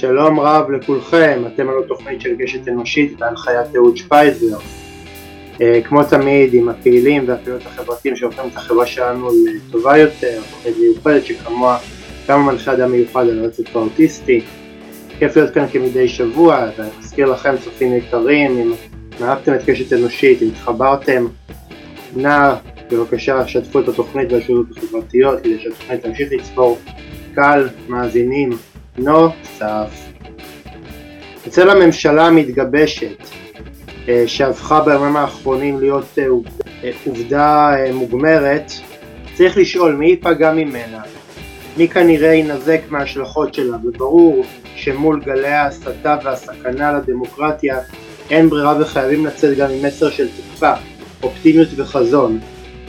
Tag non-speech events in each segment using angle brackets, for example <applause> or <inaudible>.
שלום רב לכולכם, אתם על התוכנית של גשת אנושית בהנחיית אהוד שפייזר. אה, כמו תמיד עם הפעילים והפעילות החברתיים שהופכים את החברה שלנו לטובה יותר, תוכנית מיוחדת שכמוה גם המנחה אדם מיוחד על הרצף האוטיסטי. כיף להיות כאן כמדי שבוע, ואני מזכיר לכם צופים יקרים, אם אהבתם את קשת אנושית, אם התחברתם, נא בבקשה שתפו את התוכנית והשירות החברתיות כדי שהתוכנית תמשיך לצבור קהל מאזינים נוסף. אצל הממשלה המתגבשת אה, שהפכה בימים האחרונים להיות אה, אה, עובדה מוגמרת, צריך לשאול מי ייפגע ממנה, מי כנראה יינזק מההשלכות שלה, וברור שמול גלי ההסתה והסכנה לדמוקרטיה אין ברירה וחייבים לצאת גם עם מסר של תקווה, אופטימיות וחזון.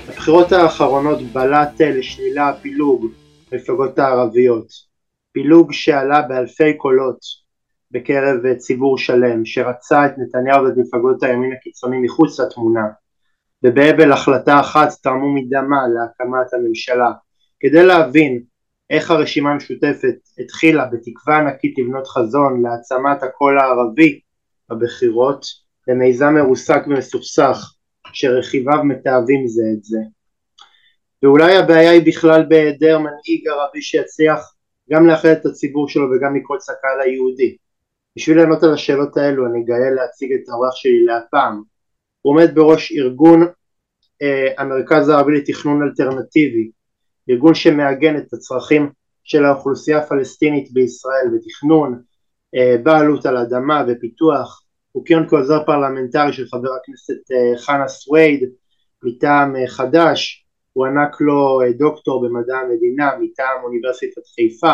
הבחירות האחרונות בלט לשלילה הפילוג במפלגות הערביות, פילוג שעלה באלפי קולות בקרב ציבור שלם שרצה את נתניהו ואת מפלגות הימין הקיצוני מחוץ לתמונה ובהבל החלטה אחת תרמו מדמה להקמת הממשלה כדי להבין איך הרשימה המשותפת התחילה בתקווה ענקית לבנות חזון להעצמת הקול הערבי בבחירות למיזם מרוסק ומסוכסך שרכיביו מתעבים זה את זה. ואולי הבעיה היא בכלל בהיעדר מנהיג ערבי שיצליח גם לאחד את הציבור שלו וגם לקרוץ לקהל היהודי. בשביל לענות על השאלות האלו אני גאה להציג את האורח שלי להפעם. הוא עומד בראש ארגון אה, המרכז הערבי לתכנון אלטרנטיבי, ארגון שמעגן את הצרכים של האוכלוסייה הפלסטינית בישראל בתכנון, אה, בעלות על אדמה ופיתוח, הוא כיהן כעוזר פרלמנטרי של חבר הכנסת אה, חנא סוייד מטעם אה, חד"ש, הוא הוענק לו אה, דוקטור במדעי המדינה מטעם אוניברסיטת חיפה,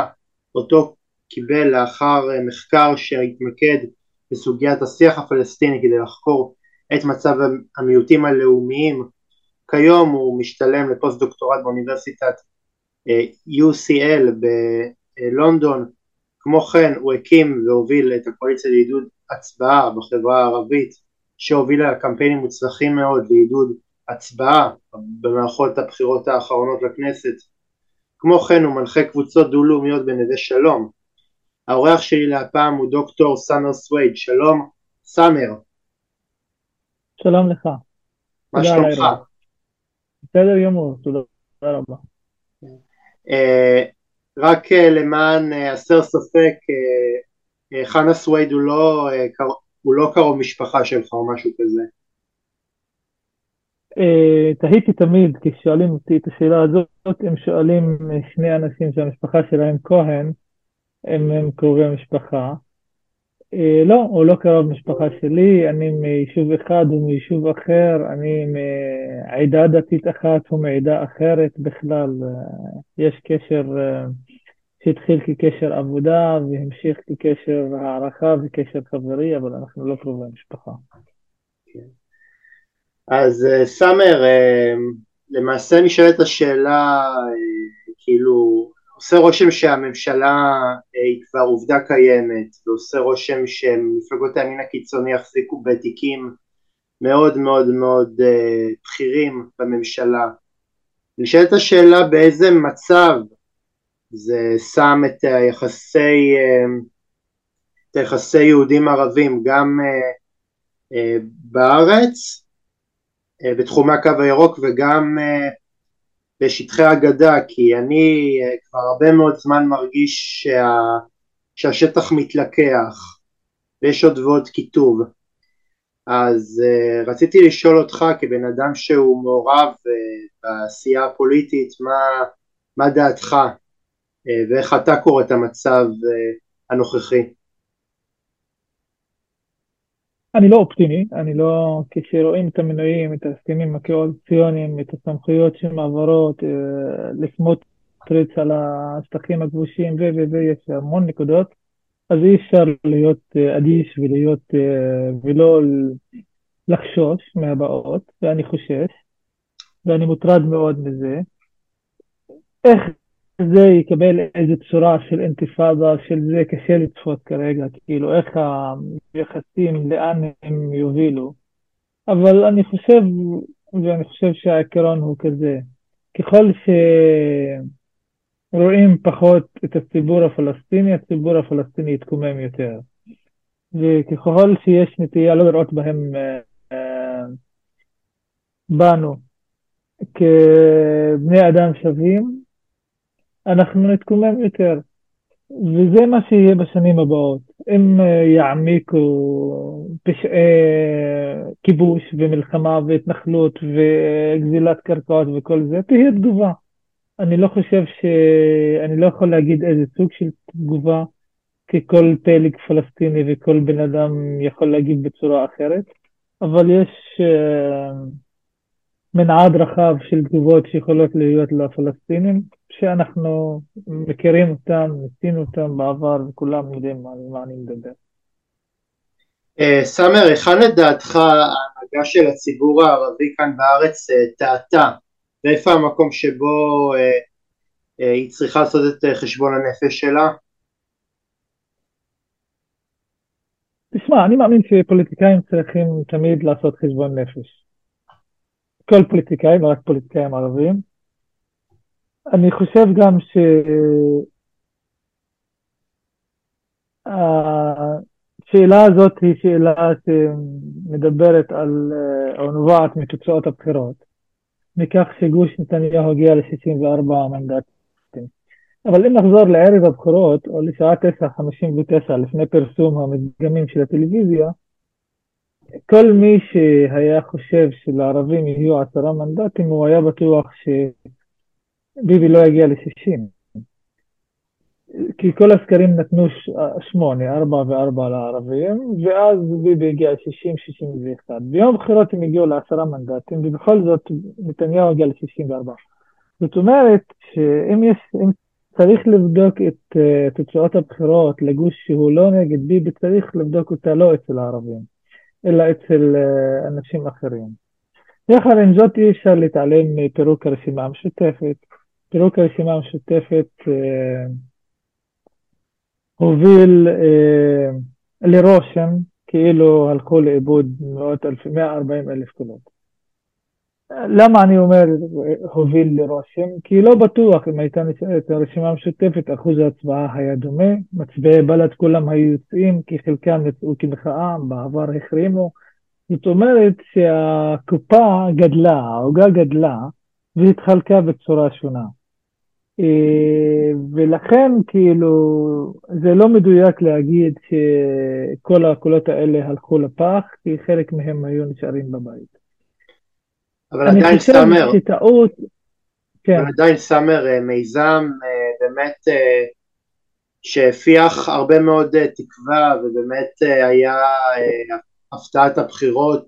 אותו קיבל לאחר אה, מחקר שהתמקד בסוגיית השיח הפלסטיני כדי לחקור את מצב המיעוטים הלאומיים. כיום הוא משתלם לפוסט דוקטורט באוניברסיטת אה, UCL בלונדון. כמו כן הוא הקים והוביל את הקואליציה לעידוד הצבעה בחברה הערבית שהובילה קמפיינים מוצלחים מאוד לעידוד הצבעה במערכות הבחירות האחרונות לכנסת כמו כן הוא מנחה קבוצות דו-לאומיות בנווה שלום האורח שלי להפעם הוא דוקטור סאמר סווייד, שלום סאמר. שלום לך. מה שלומך? בסדר גמור, תודה רבה. אה, רק אה, למען אה, הסר ספק, חנה סווייד הוא לא, הוא לא קרוב משפחה שלך או משהו כזה. תהיתי תמיד כששואלים אותי את השאלה הזאת, הם שואלים שני אנשים שהמשפחה שלהם כהן, הם, הם קרובי משפחה. אה, לא, הוא לא קרוב משפחה שלי, אני מיישוב אחד, הוא מיישוב אחר, אני מעדה דתית אחת, הוא מעדה אחרת בכלל. אה, יש קשר אה, שהתחיל כקשר עבודה והמשיך כקשר הערכה וקשר חברי, אבל אנחנו לא קרובי משפחה. אז סאמר, למעשה נשאלת השאלה, כאילו, עושה רושם שהממשלה אה, היא כבר עובדה קיימת ועושה רושם שמפלגות הימין הקיצוני יחזיקו בתיקים מאוד מאוד מאוד בכירים בממשלה. נשאלת השאלה באיזה מצב זה שם את היחסי, את היחסי יהודים ערבים גם בארץ בתחומי הקו הירוק וגם uh, בשטחי הגדה, כי אני אה, כבר הרבה מאוד זמן מרגיש שה, שהשטח מתלקח ויש עוד ועוד קיטוב. אז רציתי לשאול אותך כבן אדם שהוא מעורב בעשייה הפוליטית, מה, מה דעתך ואיך אתה קורא את המצב הנוכחי? אני לא אופטימי, אני לא, כשרואים את המינויים, את ההסכמים הקואליציוניים, את הסמכויות שמעברות, אה, לסמוטריץ' על השטחים הכבושים ו... ו... ויש המון נקודות, אז אי אפשר להיות אה, אדיש ולהיות, אה, ולא לחשוש מהבאות, ואני חושש, ואני מוטרד מאוד מזה. איך זה יקבל איזה צורה של אינתיפאדה, של זה קשה לצפות כרגע, כאילו איך היחסים, לאן הם יובילו. אבל אני חושב, ואני חושב שהעיקרון הוא כזה, ככל רואים פחות את הציבור הפלסטיני, הציבור הפלסטיני יתקומם יותר. וככל שיש נטייה לא לראות בהם, אה, אה, בנו, כבני אדם שווים, אנחנו נתקומם יותר. וזה מה שיהיה בשנים הבאות. אם אה, יעמיקו פשעי כיבוש ומלחמה והתנחלות וגזילת קרקעות וכל זה, תהיה תגובה. אני לא חושב ש... אני לא יכול להגיד איזה סוג של תגובה, כי כל פלג פלסטיני וכל בן אדם יכול להגיב בצורה אחרת, אבל יש uh, מנעד רחב של תגובות שיכולות להיות לפלסטינים, שאנחנו מכירים אותם, ניסינו אותם בעבר וכולם יודעים על מה אני מדבר. Uh, סאמר, היכן לדעתך ההנהגה של הציבור הערבי כאן בארץ uh, טעתה ואיפה המקום שבו אה, אה, היא צריכה לעשות את אה, חשבון הנפש שלה? תשמע, אני מאמין שפוליטיקאים צריכים תמיד לעשות חשבון נפש. כל פוליטיקאים, לא רק פוליטיקאים ערבים. אני חושב גם ש... השאלה הזאת היא שאלה שמדברת על, או נובעת מתוצאות הבחירות. מכך שגוש נתניהו הגיע ל-64 מנדטים. אבל אם נחזור לערב הבחירות, או לשעה 9:59 לפני פרסום המדגמים של הטלוויזיה, כל מי שהיה חושב שלערבים יהיו עשרה מנדטים, הוא היה בטוח שביבי לא יגיע ל-60. כי כל הסקרים נתנו שמונה, ארבע וארבע לערבים, ואז ביבי הגיע ל-60-61. ביום הבחירות הם הגיעו לעשרה מנדטים, ובכל זאת נתניהו הגיע ל-64. זאת אומרת שאם יש, אם צריך לבדוק את uh, תוצאות הבחירות לגוש שהוא לא נגד ביבי, צריך לבדוק אותה לא אצל הערבים, אלא אצל uh, אנשים אחרים. יחד עם זאת אי אפשר להתעלם מפירוק הרשימה המשותפת. פירוק הרשימה המשותפת uh, הוביל אה, לרושם כאילו הלכו לאיבוד מאות אלפי, 140 אלף קולות. למה אני אומר הוביל לרושם? כי לא בטוח אם הייתה נשארת הרשימה המשותפת, אחוז ההצבעה היה דומה, מצביעי בל"ד כולם היו יוצאים, כי חלקם יצאו כמחאה, בעבר החרימו. זאת אומרת שהקופה גדלה, העוגה גדלה, והתחלקה בצורה שונה. אה, ולכן כאילו זה לא מדויק להגיד שכל הקולות האלה הלכו לפח, כי חלק מהם היו נשארים בבית. אבל עדיין סאמר, שטעות, כן. אבל עדיין סאמר אה, מיזם אה, באמת שהפיח הרבה מאוד תקווה ובאמת היה הפתעת הבחירות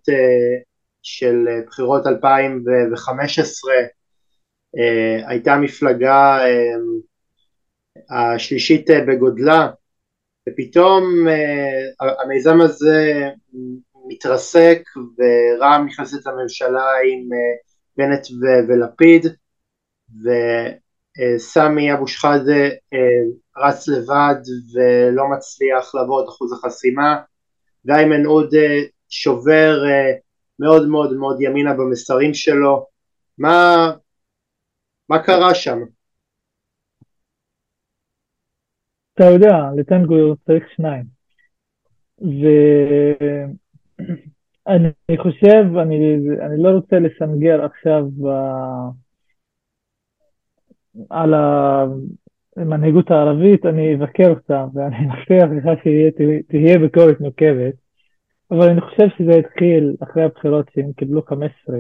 של בחירות 2015 אה, הייתה מפלגה אה, השלישית אה, בגודלה ופתאום המיזם הזה מתרסק ורע"מ נכנסת לממשלה עם בנט ולפיד וסמי אבו שחאדה רץ לבד ולא מצליח לעבור את אחוז החסימה ואיימן עודה שובר מאוד מאוד מאוד ימינה במסרים שלו מה, מה קרה שם? אתה יודע, לטנגו צריך שניים. ואני חושב, אני, אני לא רוצה לסנגר עכשיו ב... על המנהיגות הערבית, אני אבקר אותה, ואני מבטיח לך שתהיה ביקורת נוקבת, אבל אני חושב שזה התחיל אחרי הבחירות שהם קיבלו 15,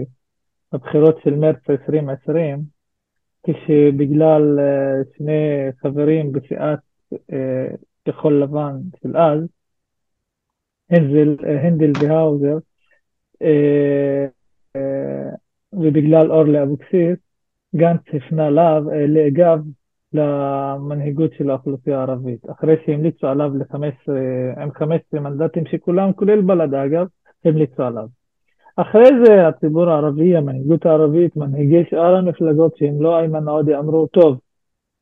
הבחירות של מרץ 2020, כשבגלל אה, שני חברים בסיעת אה, כחול לבן של אז, הנדל, אה, הנדל והאוזר, ובגלל אורלי אבוקסיס, גנץ הפנה לגב למנהיגות של האוכלוסייה הערבית. אחרי שהמליצו עליו ל-15, עם 15 מנדטים שכולם, כולל בל"ד אגב, המליצו עליו. אחרי זה הציבור הערבי, המנהיגות הערבית, מנהיגי שאר המפלגות שהם לא איימן עודה אמרו, טוב,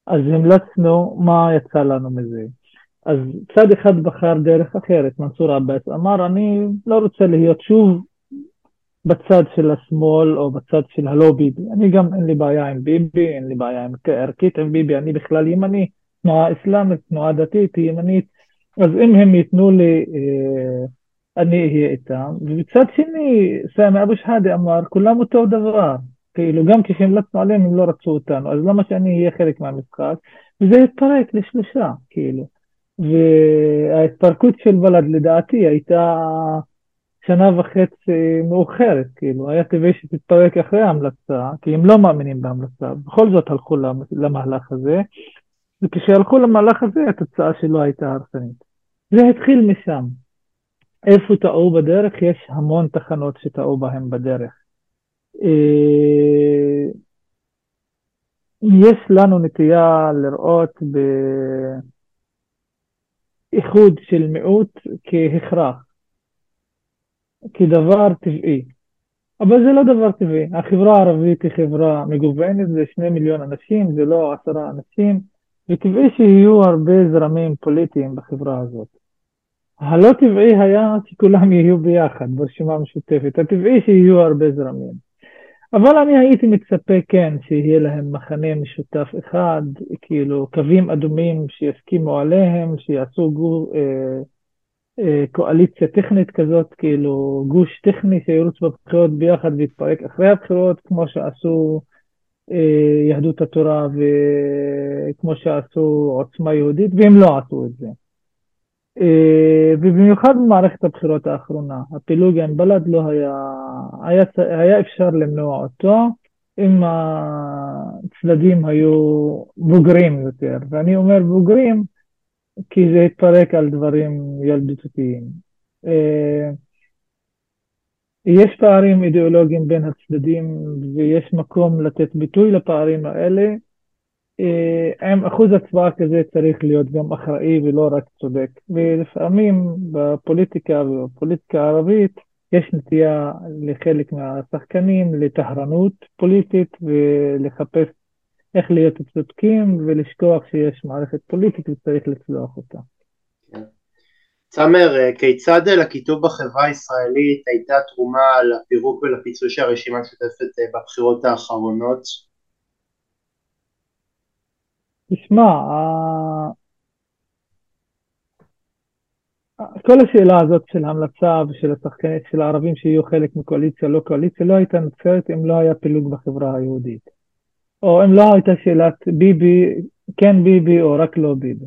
אז המלצנו, מה יצא לנו מזה? אז צד אחד בחר דרך אחרת, מנסור עבאס אמר, אני לא רוצה להיות שוב בצד של השמאל או בצד של הלא ביבי. אני גם אין לי בעיה עם ביבי, אין לי בעיה עם ערכית עם ביבי, אני בכלל ימני, תנועה אסלאמית, תנועה דתית, ימנית, אז אם הם ייתנו לי, אה, אני אהיה איתם. ובצד שני, סמי אבו שחאדה אמר, כולם אותו דבר. כאילו, גם כשהמלצנו עליהם הם לא רצו אותנו, אז למה שאני אהיה חלק מהמשחק? וזה התפרק לשלושה, כאילו. וההתפרקות של בל"ד לדעתי הייתה שנה וחצי מאוחרת, כאילו, היה טבעי שתתפרק אחרי ההמלצה, כי הם לא מאמינים בהמלצה, בכל זאת הלכו למהלך הזה, וכשהלכו למהלך הזה התוצאה שלו הייתה הרסנית. זה התחיל משם. איפה טעו בדרך? יש המון תחנות שטעו בהם בדרך. אה, יש לנו נטייה לראות באיחוד של מיעוט כהכרח, כדבר טבעי. אבל זה לא דבר טבעי. החברה הערבית היא חברה מגוונת, זה שני מיליון אנשים, זה לא עשרה אנשים, וטבעי שיהיו הרבה זרמים פוליטיים בחברה הזאת. הלא טבעי היה שכולם יהיו ביחד ברשימה המשותפת, הטבעי שיהיו הרבה זרמים. אבל אני הייתי מצפה כן שיהיה להם מחנה משותף אחד, כאילו קווים אדומים שיסכימו עליהם, שיעשו גור, אה, אה, קואליציה טכנית כזאת, כאילו גוש טכני שירוץ בבחירות ביחד ויתפרק אחרי הבחירות, כמו שעשו אה, יהדות התורה וכמו שעשו עוצמה יהודית, והם לא עשו את זה. אה, ובמיוחד במערכת הבחירות האחרונה, הפילוג עם בל"ד לא היה, היה, היה אפשר למנוע אותו אם הצדדים היו בוגרים יותר, ואני אומר בוגרים כי זה התפרק על דברים ילדותיים. אה, יש פערים אידיאולוגיים בין הצדדים ויש מקום לתת ביטוי לפערים האלה, עם אחוז הצבעה כזה צריך להיות גם אחראי ולא רק צודק. ולפעמים בפוליטיקה ובפוליטיקה הערבית יש נטייה לחלק מהשחקנים לטהרנות פוליטית ולחפש איך להיות צודקים ולשכוח שיש מערכת פוליטית וצריך לצלוח אותה. סאמר, אה, כיצד לכיתוב בחברה הישראלית הייתה תרומה לפירוק ולפיצוי של הרשימה המשותפת אה, בבחירות האחרונות? תשמע, כל השאלה הזאת של המלצה ושל השחקנים, של הערבים שיהיו חלק מקואליציה, לא קואליציה, לא הייתה נוצרת אם לא היה פילוג בחברה היהודית. או אם לא הייתה שאלת ביבי, כן ביבי או רק לא ביבי.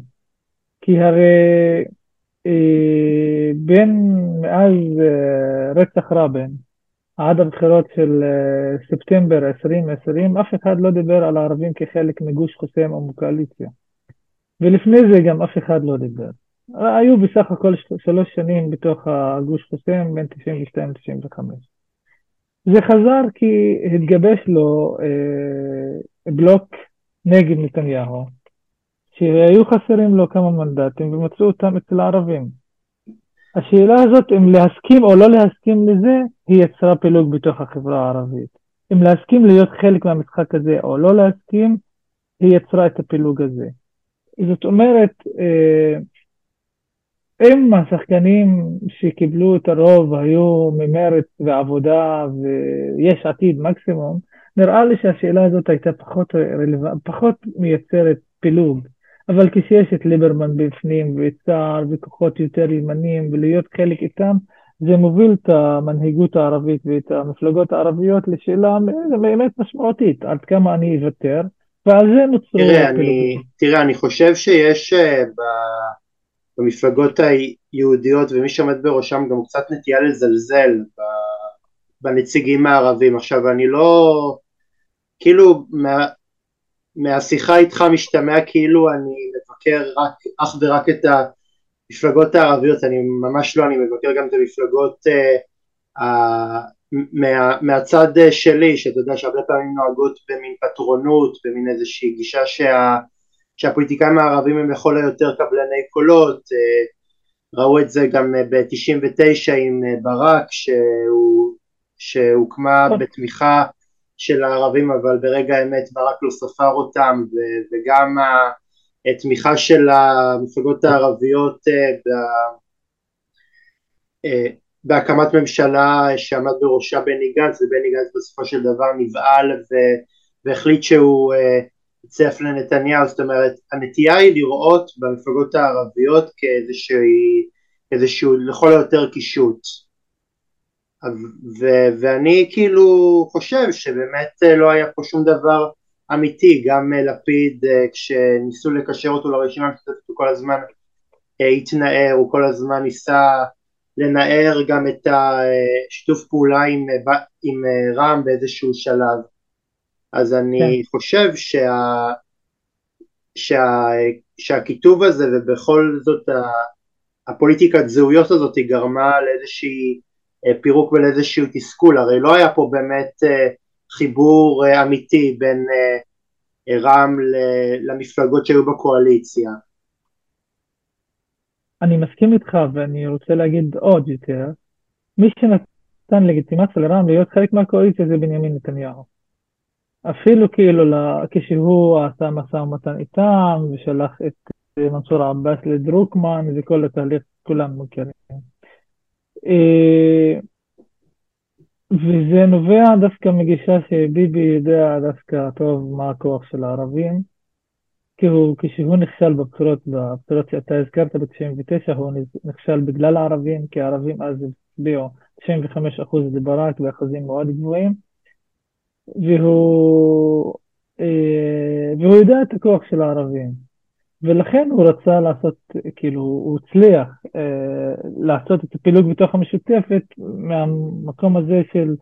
כי הרי אה, בין מאז אה, רצח רבין עד הבחירות של אה, ספטמבר 2020, אף אחד לא דיבר על הערבים כחלק מגוש חוסם או מקואליציה. ולפני זה גם אף אחד לא דיבר. היו בסך הכל שלוש שנים בתוך הגוש חוסם בין 92 ל-95. זה חזר כי התגבש לו אה, בלוק נגד נתניהו, שהיו חסרים לו כמה מנדטים ומצאו אותם אצל הערבים. השאלה הזאת אם להסכים או לא להסכים לזה, היא יצרה פילוג בתוך החברה הערבית. אם להסכים להיות חלק מהמשחק הזה או לא להסכים, היא יצרה את הפילוג הזה. זאת אומרת, אה, אם השחקנים שקיבלו את הרוב היו ממרץ ועבודה ויש עתיד מקסימום, נראה לי שהשאלה הזאת הייתה פחות, רלו... פחות מייצרת פילוג. אבל כשיש את ליברמן בפנים ואת סער וכוחות יותר ימניים ולהיות חלק איתם, זה מוביל את המנהיגות הערבית ואת המפלגות הערביות לשאלה באמת משמעותית, עד כמה אני אוותר, ועל זה נוצרו... תראה, אני, תראה, אני חושב שיש uh, במפלגות היהודיות ומי שעומד בראשם גם קצת נטייה לזלזל בנציגים הערבים. עכשיו, אני לא... כאילו, מה, מהשיחה איתך משתמע כאילו אני מבקר רק, אך ורק את המפלגות הערביות, אני ממש לא, אני מבקר גם את המפלגות uh, uh, מה, מהצד שלי, שאתה יודע שהרבה פעמים נוהגות במין פטרונות, במין איזושהי גישה שה, שהפוליטיקאים הערבים הם לכל היותר קבלני קולות, uh, ראו את זה גם ב-99 עם ברק שהוא, שהוקמה בתמיכה של הערבים אבל ברגע האמת ברק לא ספר אותם ו- וגם התמיכה של המפלגות הערביות אה, ב- אה, בהקמת ממשלה שעמד בראשה בני גנץ, ובני גנץ בסופו של דבר נבהל והחליט שהוא הצטרף לנתניהו, זאת אומרת הנטייה היא לראות במפלגות הערביות כאיזשהו לכל היותר קישוט ו- ואני כאילו חושב שבאמת לא היה פה שום דבר אמיתי, גם אה, לפיד אה, כשניסו לקשר אותו לרשימה המשותפת הוא כל הזמן אה, התנער, הוא כל הזמן ניסה לנער גם את השיתוף פעולה עם, עם רע"מ באיזשהו שלב אז אני כן. חושב שה, שה, שהכיתוב הזה ובכל זאת הפוליטיקת זהויות הזאת היא גרמה לאיזושהי פירוק ולאיזשהו תסכול, הרי לא היה פה באמת חיבור אמיתי בין רע"מ למפלגות שהיו בקואליציה. אני מסכים איתך ואני רוצה להגיד עוד יותר, מי שנתן לגיטימציה לרע"מ להיות חלק מהקואליציה זה בנימין נתניהו. אפילו כאילו כשהוא עשה משא ומתן איתם ושלח את מנסור עבאס לדרוקמן וכל התהליך כולם מכירים. אה, וזה נובע דווקא מגישה שביבי יודע דווקא טוב מה הכוח של הערבים, כי הוא, כשהוא נכשל בבחירות, בבחירות שאתה הזכרת ב-99, הוא נכשל בגלל הערבים, כי הערבים אז הצביעו 95% לברק באחוזים מאוד גבוהים, והוא, אה, והוא יודע את הכוח של הערבים. ולכן הוא רצה לעשות, כאילו, הוא הצליח אה, לעשות את הפילוג בתוך המשותפת מהמקום הזה של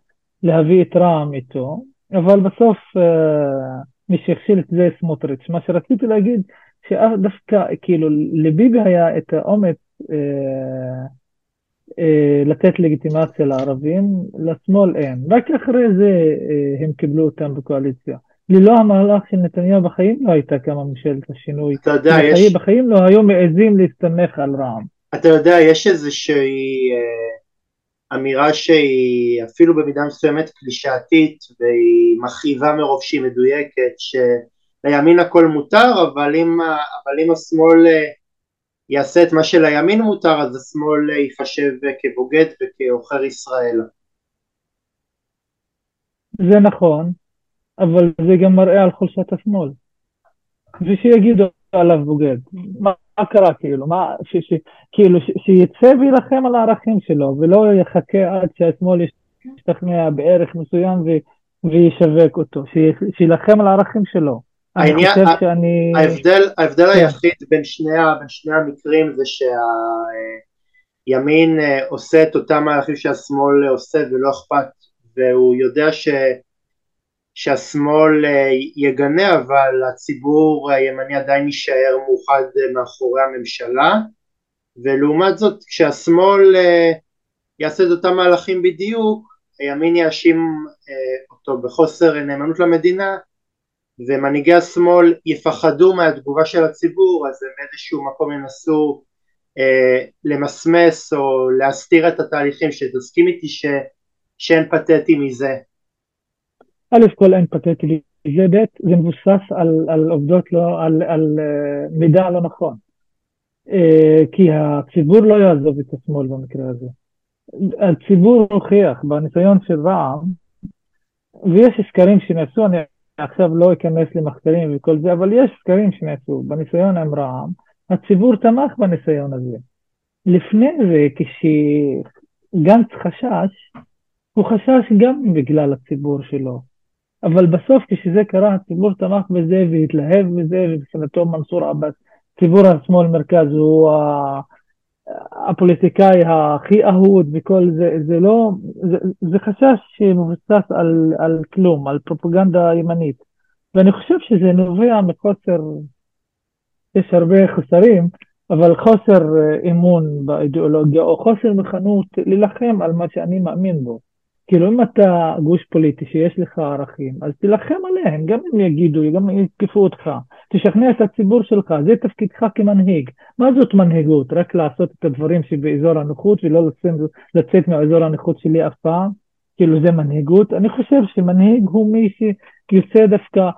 להביא את רע"מ איתו, אבל בסוף אה, מי שהכשיל את זה סמוטריץ'. מה שרציתי להגיד, שדווקא, כאילו, לביבי היה את האומץ אה, אה, לתת לגיטימציה לערבים, לשמאל אין. רק אחרי זה אה, הם קיבלו אותם בקואליציה. ללא המהלך של נתניהו בחיים לא הייתה קמה ממשלת השינוי. אתה יודע, בחיים, יש... בחיים לא היו מעזים להסתמך על רע"מ. אתה יודע, יש איזושהי אה, אמירה שהיא אפילו במידה מסוימת קלישאתית והיא מכאיבה מרוב שהיא מדויקת, שלימין הכל מותר, אבל אם, אבל אם השמאל אה, יעשה את מה שלימין מותר, אז השמאל אה, ייחשב כבוגד וכעוכר ישראל. זה נכון, אבל זה גם מראה על חולשת השמאל. ושיגידו עליו בוגד. מה, מה קרה כאילו? מה, ש, ש, כאילו ש, שיצא ויילחם על הערכים שלו, ולא יחכה עד שהשמאל ישתכנע בערך מסוים ו, וישווק אותו, שיילחם על הערכים שלו. העניין, שאני... ההבדל, ההבדל כן. היחיד בין שני, בין שני המקרים זה שהימין אה, עושה את אותם מהלכים שהשמאל עושה ולא אכפת, והוא יודע ש... שהשמאל אה, יגנה אבל הציבור הימני עדיין יישאר מאוחד אה, מאחורי הממשלה. ולעומת זאת כשהשמאל אה, יעשה את אותם מהלכים בדיוק הימין יאשים אותו בחוסר נאמנות למדינה ומנהיגי השמאל יפחדו מהתגובה של הציבור אז הם באיזשהו מקום ינסו למסמס או להסתיר את התהליכים שתסכים איתי ש, שאין פתטי מזה א' כל אין פתטי לזה, ב' זה מבוסס על, על עובדות לא, על, על uh, מידע לא נכון. Uh, כי הציבור לא יעזוב את השמאל במקרה הזה. הציבור הוכיח בניסיון של רע"מ, ויש סקרים שנעשו, אני עכשיו לא אכנס למחקרים וכל זה, אבל יש סקרים שנעשו בניסיון עם רע"מ, הציבור תמך בניסיון הזה. לפני זה, כשגנץ חשש, הוא חשש גם בגלל הציבור שלו. אבל בסוף כשזה קרה הציבור תמך בזה והתלהב מזה ומבחינתו מנסור עבאס, ציבור השמאל מרכז הוא הפוליטיקאי הכי אהוד וכל זה, זה לא, זה, זה חשש שמבוסס על, על כלום, על פרופגנדה ימנית. ואני חושב שזה נובע מחוסר, יש הרבה חוסרים, אבל חוסר אמון באידיאולוגיה או חוסר מכנות להילחם על מה שאני מאמין בו. כאילו אם אתה גוש פוליטי שיש לך ערכים, אז תילחם עליהם, גם אם יגידו, גם אם יתקפו אותך, תשכנע את הציבור שלך, זה תפקידך כמנהיג. מה זאת מנהיגות? רק לעשות את הדברים שבאזור הנוחות ולא לצאת, לצאת מאזור הנוחות שלי אף פעם? כאילו זה מנהיגות? אני חושב שמנהיג הוא מי שיוצא דווקא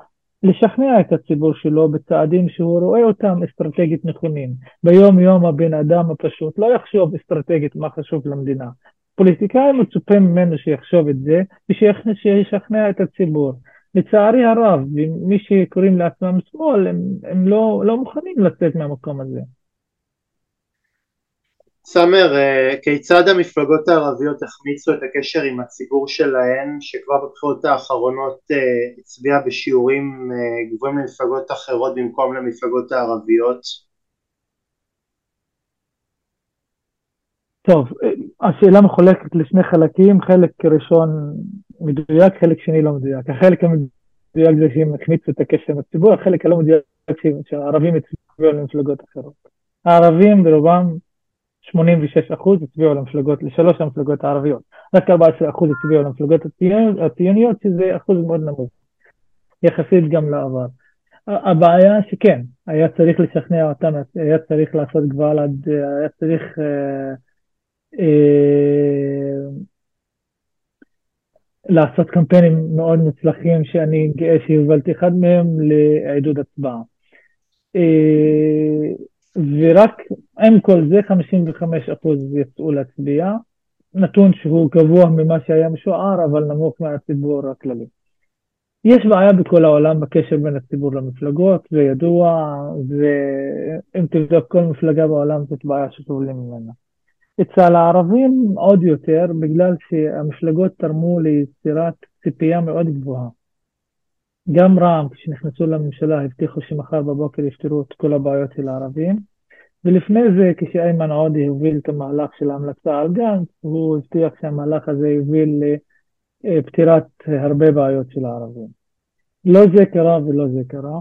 לשכנע את הציבור שלו בצעדים שהוא רואה אותם אסטרטגית נכונים. ביום יום הבן אדם הפשוט לא יחשוב אסטרטגית מה חשוב למדינה. פוליטיקאי מצופה ממנו שיחשוב את זה ושישכנע את הציבור. לצערי הרב, מי שקוראים לעצמם שמאל, הם, הם לא, לא מוכנים לצאת מהמקום הזה. סאמר, אה, כיצד המפלגות הערביות החמיצו את הקשר עם הציבור שלהן, שכבר בבחירות האחרונות אה, הצביע בשיעורים אה, גבוהים למפלגות אחרות במקום למפלגות הערביות? טוב, השאלה מחולקת לשני חלקים, חלק ראשון מדויק, חלק שני לא מדויק. החלק המדויק זה שהם החמיצו את הקשר עם הציבור, החלק הלא מדויק שהערבים הצביעו למפלגות אחרות. הערבים ברובם 86 אחוז הצביעו למפלגות, לשלוש המפלגות הערביות. רק 14 אחוז הצביעו למפלגות הציוניות, שזה אחוז מאוד נמוך, יחסית גם לעבר. הבעיה שכן, היה צריך לשכנע אותם, היה צריך לעשות גוואלד, היה צריך אה, לעשות קמפיינים מאוד מוצלחים שאני גאה שהובלתי אחד מהם לעידוד הצבעה. אה, ורק עם כל זה 55% יצאו להצביע, נתון שהוא גבוה ממה שהיה משוער אבל נמוך מהציבור הכללי. יש בעיה בכל העולם בקשר בין הציבור למפלגות, זה ידוע, ואם תבדוק כל מפלגה בעולם זאת בעיה שסובלים ממנה. אצל הערבים עוד יותר, בגלל שהמפלגות תרמו ליצירת ציפייה מאוד גבוהה. גם רע"מ, כשנכנסו לממשלה, הבטיחו שמחר בבוקר יפתרו את כל הבעיות של הערבים, ולפני זה, כשאיימן עודה הוביל את המהלך של ההמלצה על גנץ, הוא הבטיח שהמהלך הזה יוביל לפתירת הרבה בעיות של הערבים. לא זה קרה ולא זה קרה.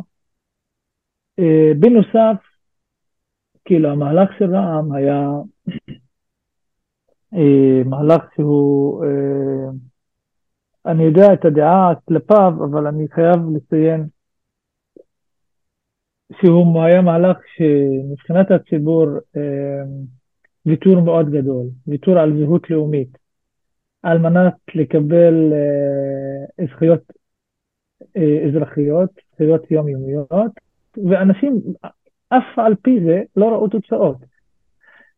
אה, בנוסף, כאילו המהלך של רע"מ היה מהלך שהוא, אה, אני יודע את הדעה כלפיו, אבל אני חייב לציין שהוא היה מהלך שמבחינת הציבור אה, ויתור מאוד גדול, ויתור על זהות לאומית, על מנת לקבל זכויות אזרחיות, זכויות יומיומיות, ואנשים אף על פי זה לא ראו תוצאות.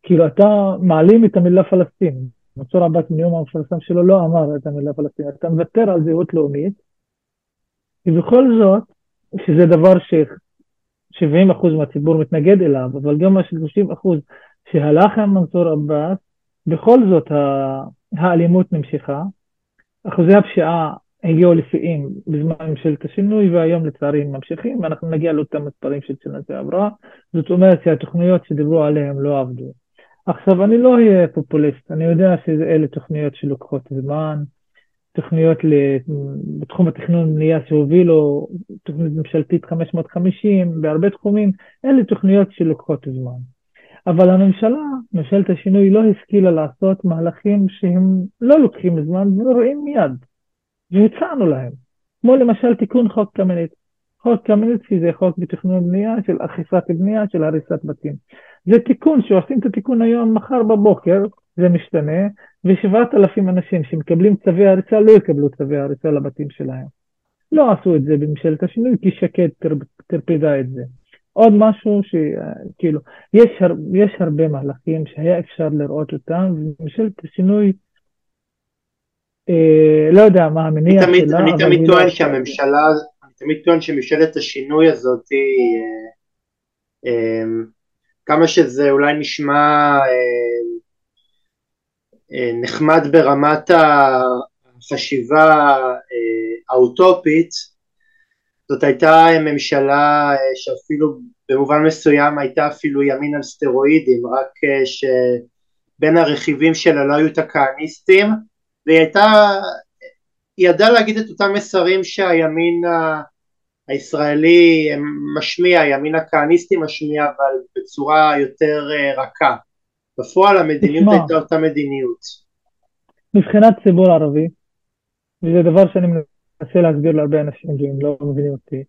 כאילו אתה מעלים את המילה פלסטין. מנסור עבאס בנאום המפורסם שלו לא אמר את המילה פלסטין, אתה מוותר על זהות לאומית, ובכל זאת, שזה דבר ש-70% מהציבור מתנגד אליו, אבל גם ה-30% שהלך עם מנסור עבאס, בכל זאת האלימות נמשכה, אחוזי הפשיעה הגיעו לשיאים בזמן ממשלת השינוי והיום לצערי הם ממשיכים. ואנחנו נגיע לאותם מספרים של שנה שעברה. זאת אומרת שהתוכניות שדיברו עליהן לא עבדו. עכשיו, אני לא אהיה פופוליסט, אני יודע שאלה תוכניות שלוקחות זמן, תוכניות בתחום התכנון ובנייה שהובילו, תוכנית ממשלתית 550, בהרבה תחומים, אלה תוכניות שלוקחות זמן. אבל הממשלה, ממשלת השינוי, לא השכילה לעשות מהלכים שהם לא לוקחים זמן ורואים מיד, והצענו להם, כמו למשל תיקון חוק קמיניץ. חוק קמיניץ זה חוק בתכנון בנייה של אכיפת בנייה של הריסת בתים. זה תיקון שעושים את התיקון היום, מחר בבוקר זה משתנה, ושבעת אלפים אנשים שמקבלים צווי הריסה לא יקבלו צווי הריסה לבתים שלהם. לא עשו את זה בממשלת השינוי כי שקד טרפדה את זה. עוד משהו שכאילו, יש, הר, יש הרבה מהלכים שהיה אפשר לראות אותם, וממשלת השינוי, אה, לא יודע מה המניע שלה, אבל... אני תמיד טוען לא... שהממשלה, אני תמיד טוען שממשלת השינוי הזאת. אה, אה, כמה שזה אולי נשמע אה, אה, נחמד ברמת החשיבה אה, האוטופית, זאת הייתה ממשלה שאפילו במובן מסוים הייתה אפילו ימין על סטרואידים, רק שבין הרכיבים שלה לא היו את הכהניסטים, והיא הייתה, היא ידעה להגיד את אותם מסרים שהימין הישראלי משמיע, הימין הכהניסטי משמיע, אבל בצורה יותר אה, רכה. בפועל המדיניות תשמע, הייתה אותה מדיניות. מבחינת ציבור ערבי, וזה דבר שאני מנסה להסביר להרבה אנשים והם לא מבינים אותי,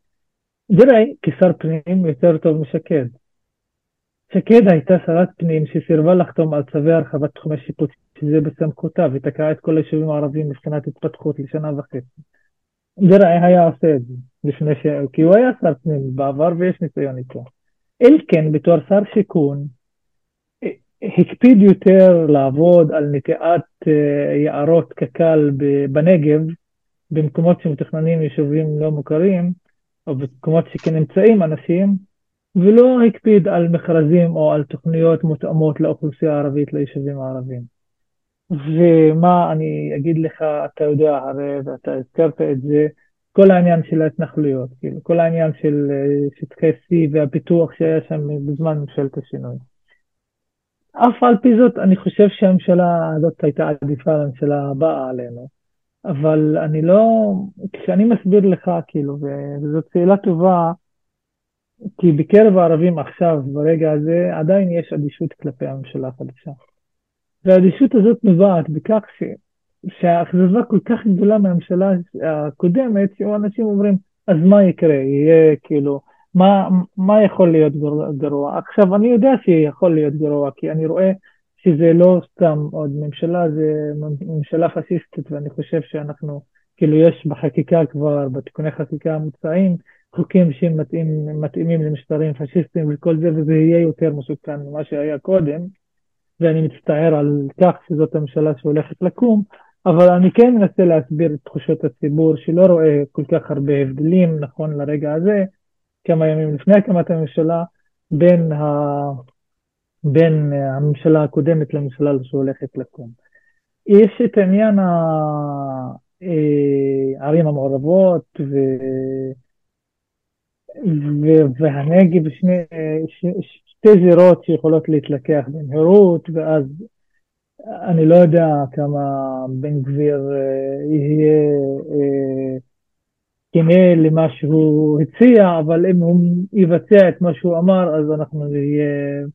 דרעי כשר פנים יותר טוב משקד. שקד הייתה שרת פנים שסירבה לחתום על צווי הרחבת תחומי שיפוט שזה בסמכותה ותקעה את כל היישובים הערבים מבחינת התפתחות לשנה וחצי. דרעי היה עושה את זה. לפני ש... כי הוא היה שר פנים בעבר ויש ניסיון איתו. אלקין בתור שר שיכון הקפיד יותר לעבוד על נטיעת אה, יערות קק"ל בנגב, במקומות שמתוכננים יישובים לא מוכרים, או במקומות שכן נמצאים אנשים, ולא הקפיד על מכרזים או על תוכניות מותאמות לאוכלוסייה הערבית, ליישובים הערביים. ומה אני אגיד לך, אתה יודע הרי, ואתה הזכרת את זה, כל העניין של ההתנחלויות, כאילו, כל העניין של אה, שטחי C והפיתוח שהיה שם בזמן ממשלת השינוי. אף על פי זאת, אני חושב שהממשלה הזאת הייתה עדיפה לממשלה הבאה עלינו. אבל אני לא, כשאני מסביר לך, כאילו, וזאת שאלה טובה, כי בקרב הערבים עכשיו, ברגע הזה, עדיין יש אדישות כלפי הממשלה החדשה. והאדישות הזאת נובעת בכך ש... שהאכזבה כל כך גדולה מהממשלה הקודמת, שאנשים אומרים, אז מה יקרה? יהיה כאילו, מה, מה יכול להיות גרוע? עכשיו, אני יודע שיכול להיות גרוע, כי אני רואה שזה לא סתם עוד ממשלה, זה ממשלה פשיסטית, ואני חושב שאנחנו, כאילו, יש בחקיקה כבר, בתיקוני חקיקה המוצעים, חוקים שמתאימים למשטרים פשיסטיים וכל זה, וזה יהיה יותר מסוכן ממה שהיה קודם, ואני מצטער על כך שזאת הממשלה שהולכת לקום, אבל אני כן מנסה להסביר את תחושות הציבור שלא רואה כל כך הרבה הבדלים נכון לרגע הזה, כמה ימים לפני הקמת הממשלה, בין, ה... בין הממשלה הקודמת לממשלה שהולכת לקום. יש את עניין הערים אה, המעורבות ו... והנגב, שני, ש... שתי זירות שיכולות להתלקח במהירות, ואז אני לא יודע כמה בן גביר אה, יהיה אה, כנה למה שהוא הציע, אבל אם הוא יבצע את מה שהוא אמר, אז אנחנו נהיה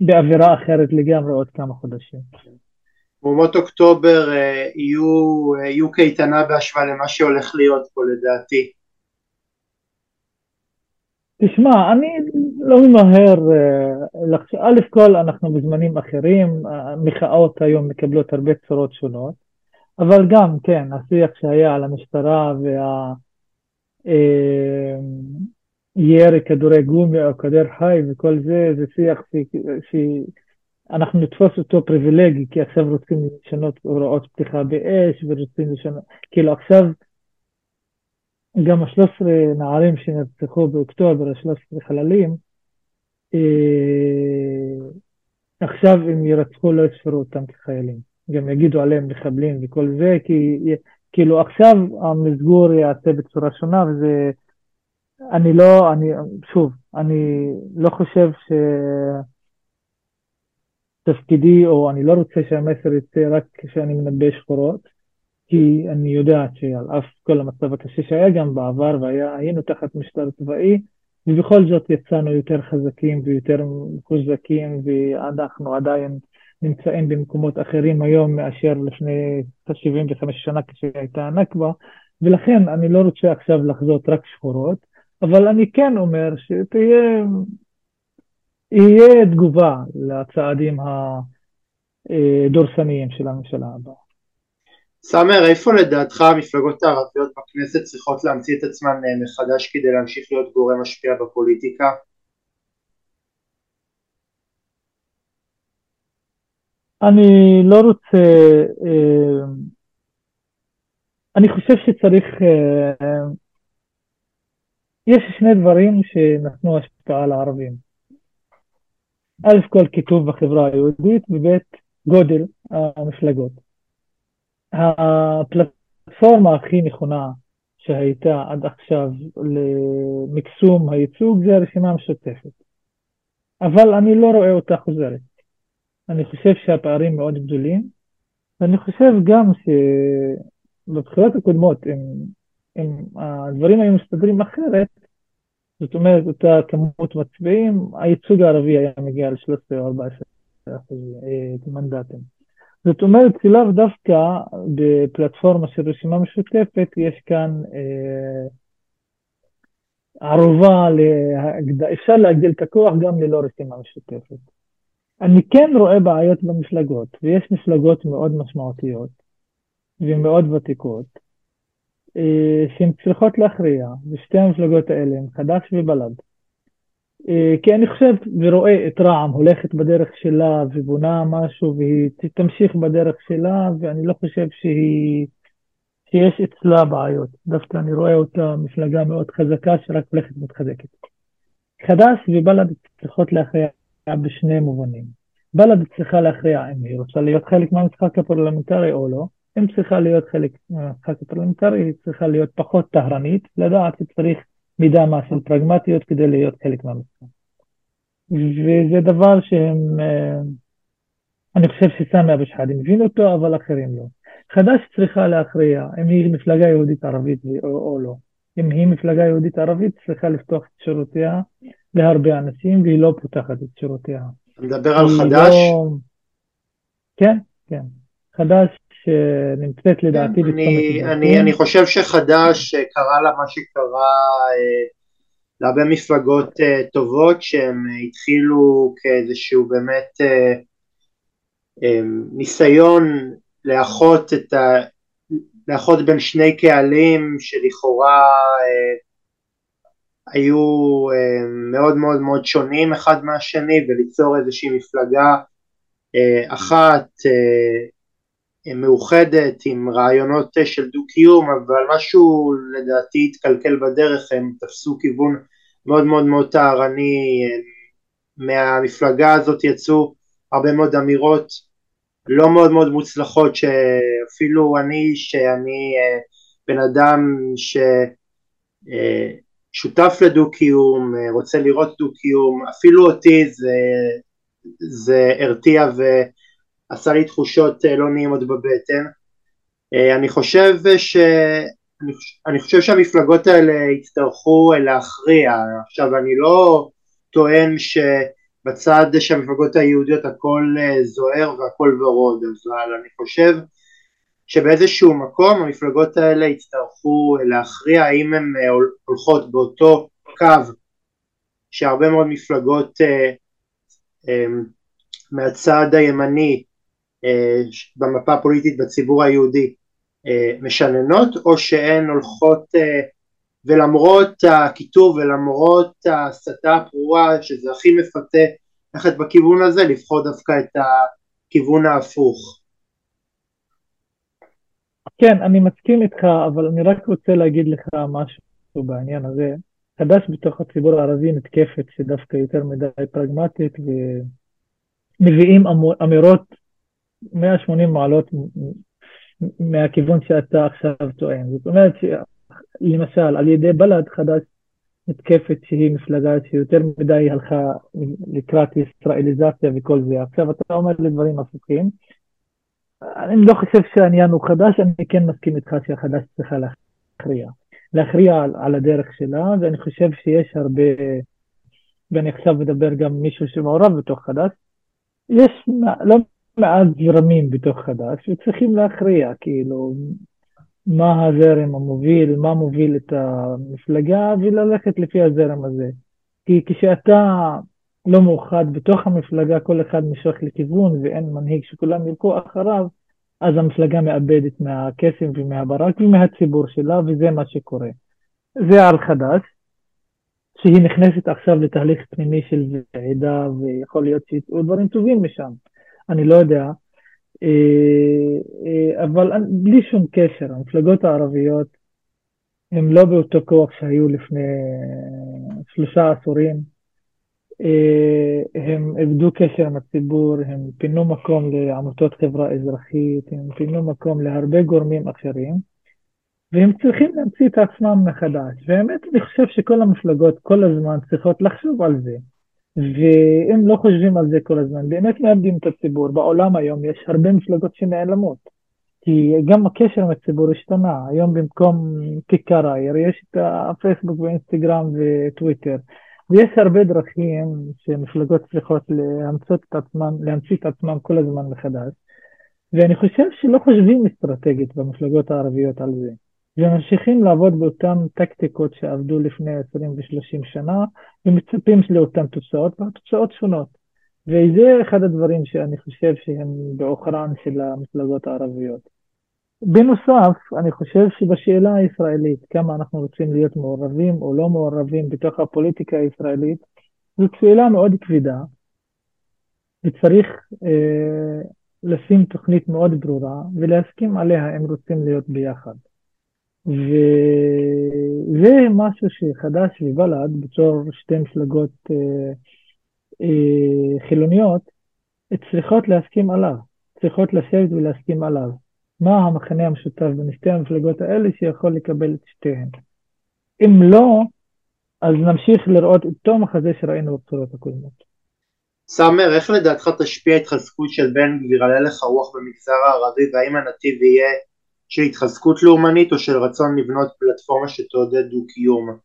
באווירה אחרת לגמרי עוד כמה חודשים. מהומות אוקטובר אה, יהיו, יהיו קייטנה בהשוואה למה שהולך להיות פה לדעתי. תשמע, אני לא ממהר, א' כל אנחנו בזמנים אחרים, המחאות היום מקבלות הרבה צורות שונות, אבל גם, כן, השיח שהיה על המשטרה וה... אה, כדורי גומי או כדור חי וכל זה, זה שיח שאנחנו נתפוס אותו פריבילגי, כי עכשיו רוצים לשנות הוראות פתיחה באש ורוצים לשנות, כאילו עכשיו גם ה-13 נערים שנרצחו באוקטובר, ה-13 חללים, אה, עכשיו אם ירצחו לא יספרו אותם כחיילים. גם יגידו עליהם מחבלים וכל זה, כי כאילו עכשיו המסגור יעשה בצורה שונה וזה, אני לא, אני, שוב, אני לא חושב שתפקידי, או אני לא רוצה שהמסר יצא רק כשאני מנבא שחורות, כי אני יודעת שעל אף כל המצב הקשה שהיה גם בעבר והיינו תחת משטר צבאי, ובכל זאת יצאנו יותר חזקים ויותר מחוזקים ואנחנו עדיין נמצאים במקומות אחרים היום מאשר לפני 75 שנה כשהייתה הנכבה, ולכן אני לא רוצה עכשיו לחזות רק שחורות, אבל אני כן אומר שתהיה יהיה תגובה לצעדים הדורסניים של הממשלה הבאה. סאמר, איפה לדעתך המפלגות הערביות בכנסת צריכות להמציא את עצמן אה, מחדש כדי להמשיך להיות גורם משפיע בפוליטיקה? אני לא רוצה, אה, אני חושב שצריך, אה, יש שני דברים שנתנו השפעה לערבים. א' כל כיתוב בחברה היהודית, וב' גודל המפלגות. הפלטפורמה הכי נכונה שהייתה עד עכשיו למקסום הייצוג זה הרשימה המשותפת. אבל אני לא רואה אותה חוזרת. אני חושב שהפערים מאוד גדולים, ואני חושב גם שבבחירות הקודמות, אם, אם הדברים היו מסתדרים אחרת, זאת אומרת, אותה כמות מצביעים, הייצוג הערבי היה מגיע ל-13 או 14 אה, מנדטים. זאת אומרת שלאו דווקא בפלטפורמה של רשימה משותפת יש כאן אה, ערובה, להגד... אפשר להגדיל את הכוח גם ללא רשימה משותפת. אני כן רואה בעיות במפלגות, ויש מפלגות מאוד משמעותיות ומאוד ותיקות, אה, שהן צריכות להכריע, ושתי המפלגות האלה הן חד"ש ובל"ד. אה, כי אני חושב ורואה את רע"מ הולכת בדרך שלה ובונה משהו והיא תמשיך בדרך שלה ואני לא חושב שהיא, שיש אצלה בעיות. דווקא אני רואה אותה מפלגה מאוד חזקה שרק הולכת ומתחזקת. חד"ש ובל"ד צריכות להכריע בשני מובנים. בל"ד צריכה להכריע אם היא רוצה להיות חלק מהמשחק הפרלמנטרי או לא. אם צריכה להיות חלק מהמשחק הפרלמנטרי, היא צריכה להיות פחות טהרנית, לדעת שצריך מידה של פרגמטיות כדי להיות חלק מהמשחק. וזה דבר שהם, אה, אני חושב שסמי אבו שחאדה מבין אותו, אבל אחרים לא. חד"ש צריכה להכריע אם היא מפלגה יהודית ערבית או, או לא. אם היא מפלגה יהודית ערבית, צריכה לפתוח את שירותיה להרבה אנשים, והיא לא פותחת את שירותיה. אתה מדבר על חד"ש? לא... כן, כן. חד"ש שנמצאת לדעתי כן, אני, אני, אני חושב שחד"ש אה, קרה לה מה שקרה אה, להרבה מפלגות אה, טובות שהם התחילו כאיזשהו באמת ניסיון לאחות את ה... לאחות בין שני קהלים שלכאורה היו מאוד מאוד מאוד שונים אחד מהשני וליצור איזושהי מפלגה אחת מאוחדת עם רעיונות של דו-קיום, אבל משהו לדעתי התקלקל בדרך, הם תפסו כיוון מאוד מאוד מאוד טהרני, מהמפלגה הזאת יצאו הרבה מאוד אמירות לא מאוד מאוד מוצלחות שאפילו אני שאני אה, בן אדם ששותף אה, לדו-קיום, אה, רוצה לראות דו-קיום, אפילו אותי זה, זה הרתיע ו... עשה לי תחושות אה, לא נעימות בבטן. אה, אני חושב ש... אני חושב שהמפלגות האלה יצטרכו להכריע. עכשיו אני לא טוען שבצד של המפלגות היהודיות הכל אה, זוהר והכל ורוד, אבל אני חושב שבאיזשהו מקום המפלגות האלה יצטרכו להכריע האם הן הולכות באותו קו שהרבה מאוד מפלגות מהצד הימני אה, במפה הפוליטית בציבור היהודי אה, משננות או שהן הולכות אה, ולמרות הקיטוב ולמרות ההסתה הפרועה שזה הכי מפתה ללכת בכיוון הזה לבחור דווקא את הכיוון ההפוך. כן, אני מסכים איתך, אבל אני רק רוצה להגיד לך משהו בעניין הזה. חדש בתוך הציבור הערבי נתקפת שדווקא יותר מדי פרגמטית ומביאים אמירות 180 מעלות מהכיוון שאתה עכשיו טוען. זאת אומרת שלמשל על ידי בל"ד חדש נתקפת שהיא מפלגה שיותר מדי הלכה לקראת ישראליזציה וכל זה. עכשיו אתה אומר לי דברים הפוכים. אני לא חושב שהעניין הוא חדש, אני כן מסכים איתך שהחדש צריכה להכריע. להכריע על, על הדרך שלה, ואני חושב שיש הרבה, ואני עכשיו מדבר גם מישהו שמעורב בתוך חדש, יש לא מעט זרמים בתוך חד"ש וצריכים להכריע כאילו מה הזרם המוביל, מה מוביל את המפלגה וללכת לפי הזרם הזה. כי כשאתה לא מאוחד בתוך המפלגה, כל אחד משוך לכיוון ואין מנהיג שכולם ילכו אחריו, אז המפלגה מאבדת מהקסם ומהברק ומהציבור שלה וזה מה שקורה. זה על חד"ש, שהיא נכנסת עכשיו לתהליך פנימי של ועידה ויכול להיות שיצאו דברים טובים משם. אני לא יודע, אה, אה, אבל בלי שום קשר, המפלגות הערביות הן לא באותו כוח שהיו לפני שלושה עשורים. אה, הם איבדו קשר עם הציבור, הם פינו מקום לעמותות חברה אזרחית, הם פינו מקום להרבה גורמים אחרים, והם צריכים להמציא את עצמם מחדש. והאמת, אני חושב שכל המפלגות כל הזמן צריכות לחשוב על זה. ואם לא חושבים על זה כל הזמן, באמת מאבדים את הציבור. בעולם היום יש הרבה מפלגות שנעלמות. כי גם הקשר עם הציבור השתנה. היום במקום כיכר העיר יש את הפייסבוק ואינסטגרם וטוויטר. ויש הרבה דרכים שמפלגות צריכות להמציא את עצמם, להמציא את עצמם כל הזמן מחדש. ואני חושב שלא חושבים אסטרטגית במפלגות הערביות על זה. וממשיכים לעבוד באותן טקטיקות שעבדו לפני 20 ו-30 שנה, ומצפים לאותן תוצאות, והתוצאות שונות. וזה אחד הדברים שאני חושב שהם בעוכרן של המפלגות הערביות. בנוסף, אני חושב שבשאלה הישראלית, כמה אנחנו רוצים להיות מעורבים או לא מעורבים בתוך הפוליטיקה הישראלית, זאת שאלה מאוד כבדה, וצריך אה, לשים תוכנית מאוד ברורה ולהסכים עליה אם רוצים להיות ביחד. וזה משהו שחד"ש ובל"ד בתור שתי מפלגות אה, אה, חילוניות צריכות להסכים עליו, צריכות לשבת ולהסכים עליו. מה המכנה המשותף בין שתי המפלגות האלה שיכול לקבל את שתיהן. אם לא, אז נמשיך לראות אותו מחזה שראינו בבחירות הקודמות. סאמר, איך לדעתך תשפיע התחזקות של בן גביר על הלך הרוח במגזר הערבי והאם הנתיב יהיה של התחזקות לאומנית או של רצון לבנות פלטפורמה שתעודד דו-קיום?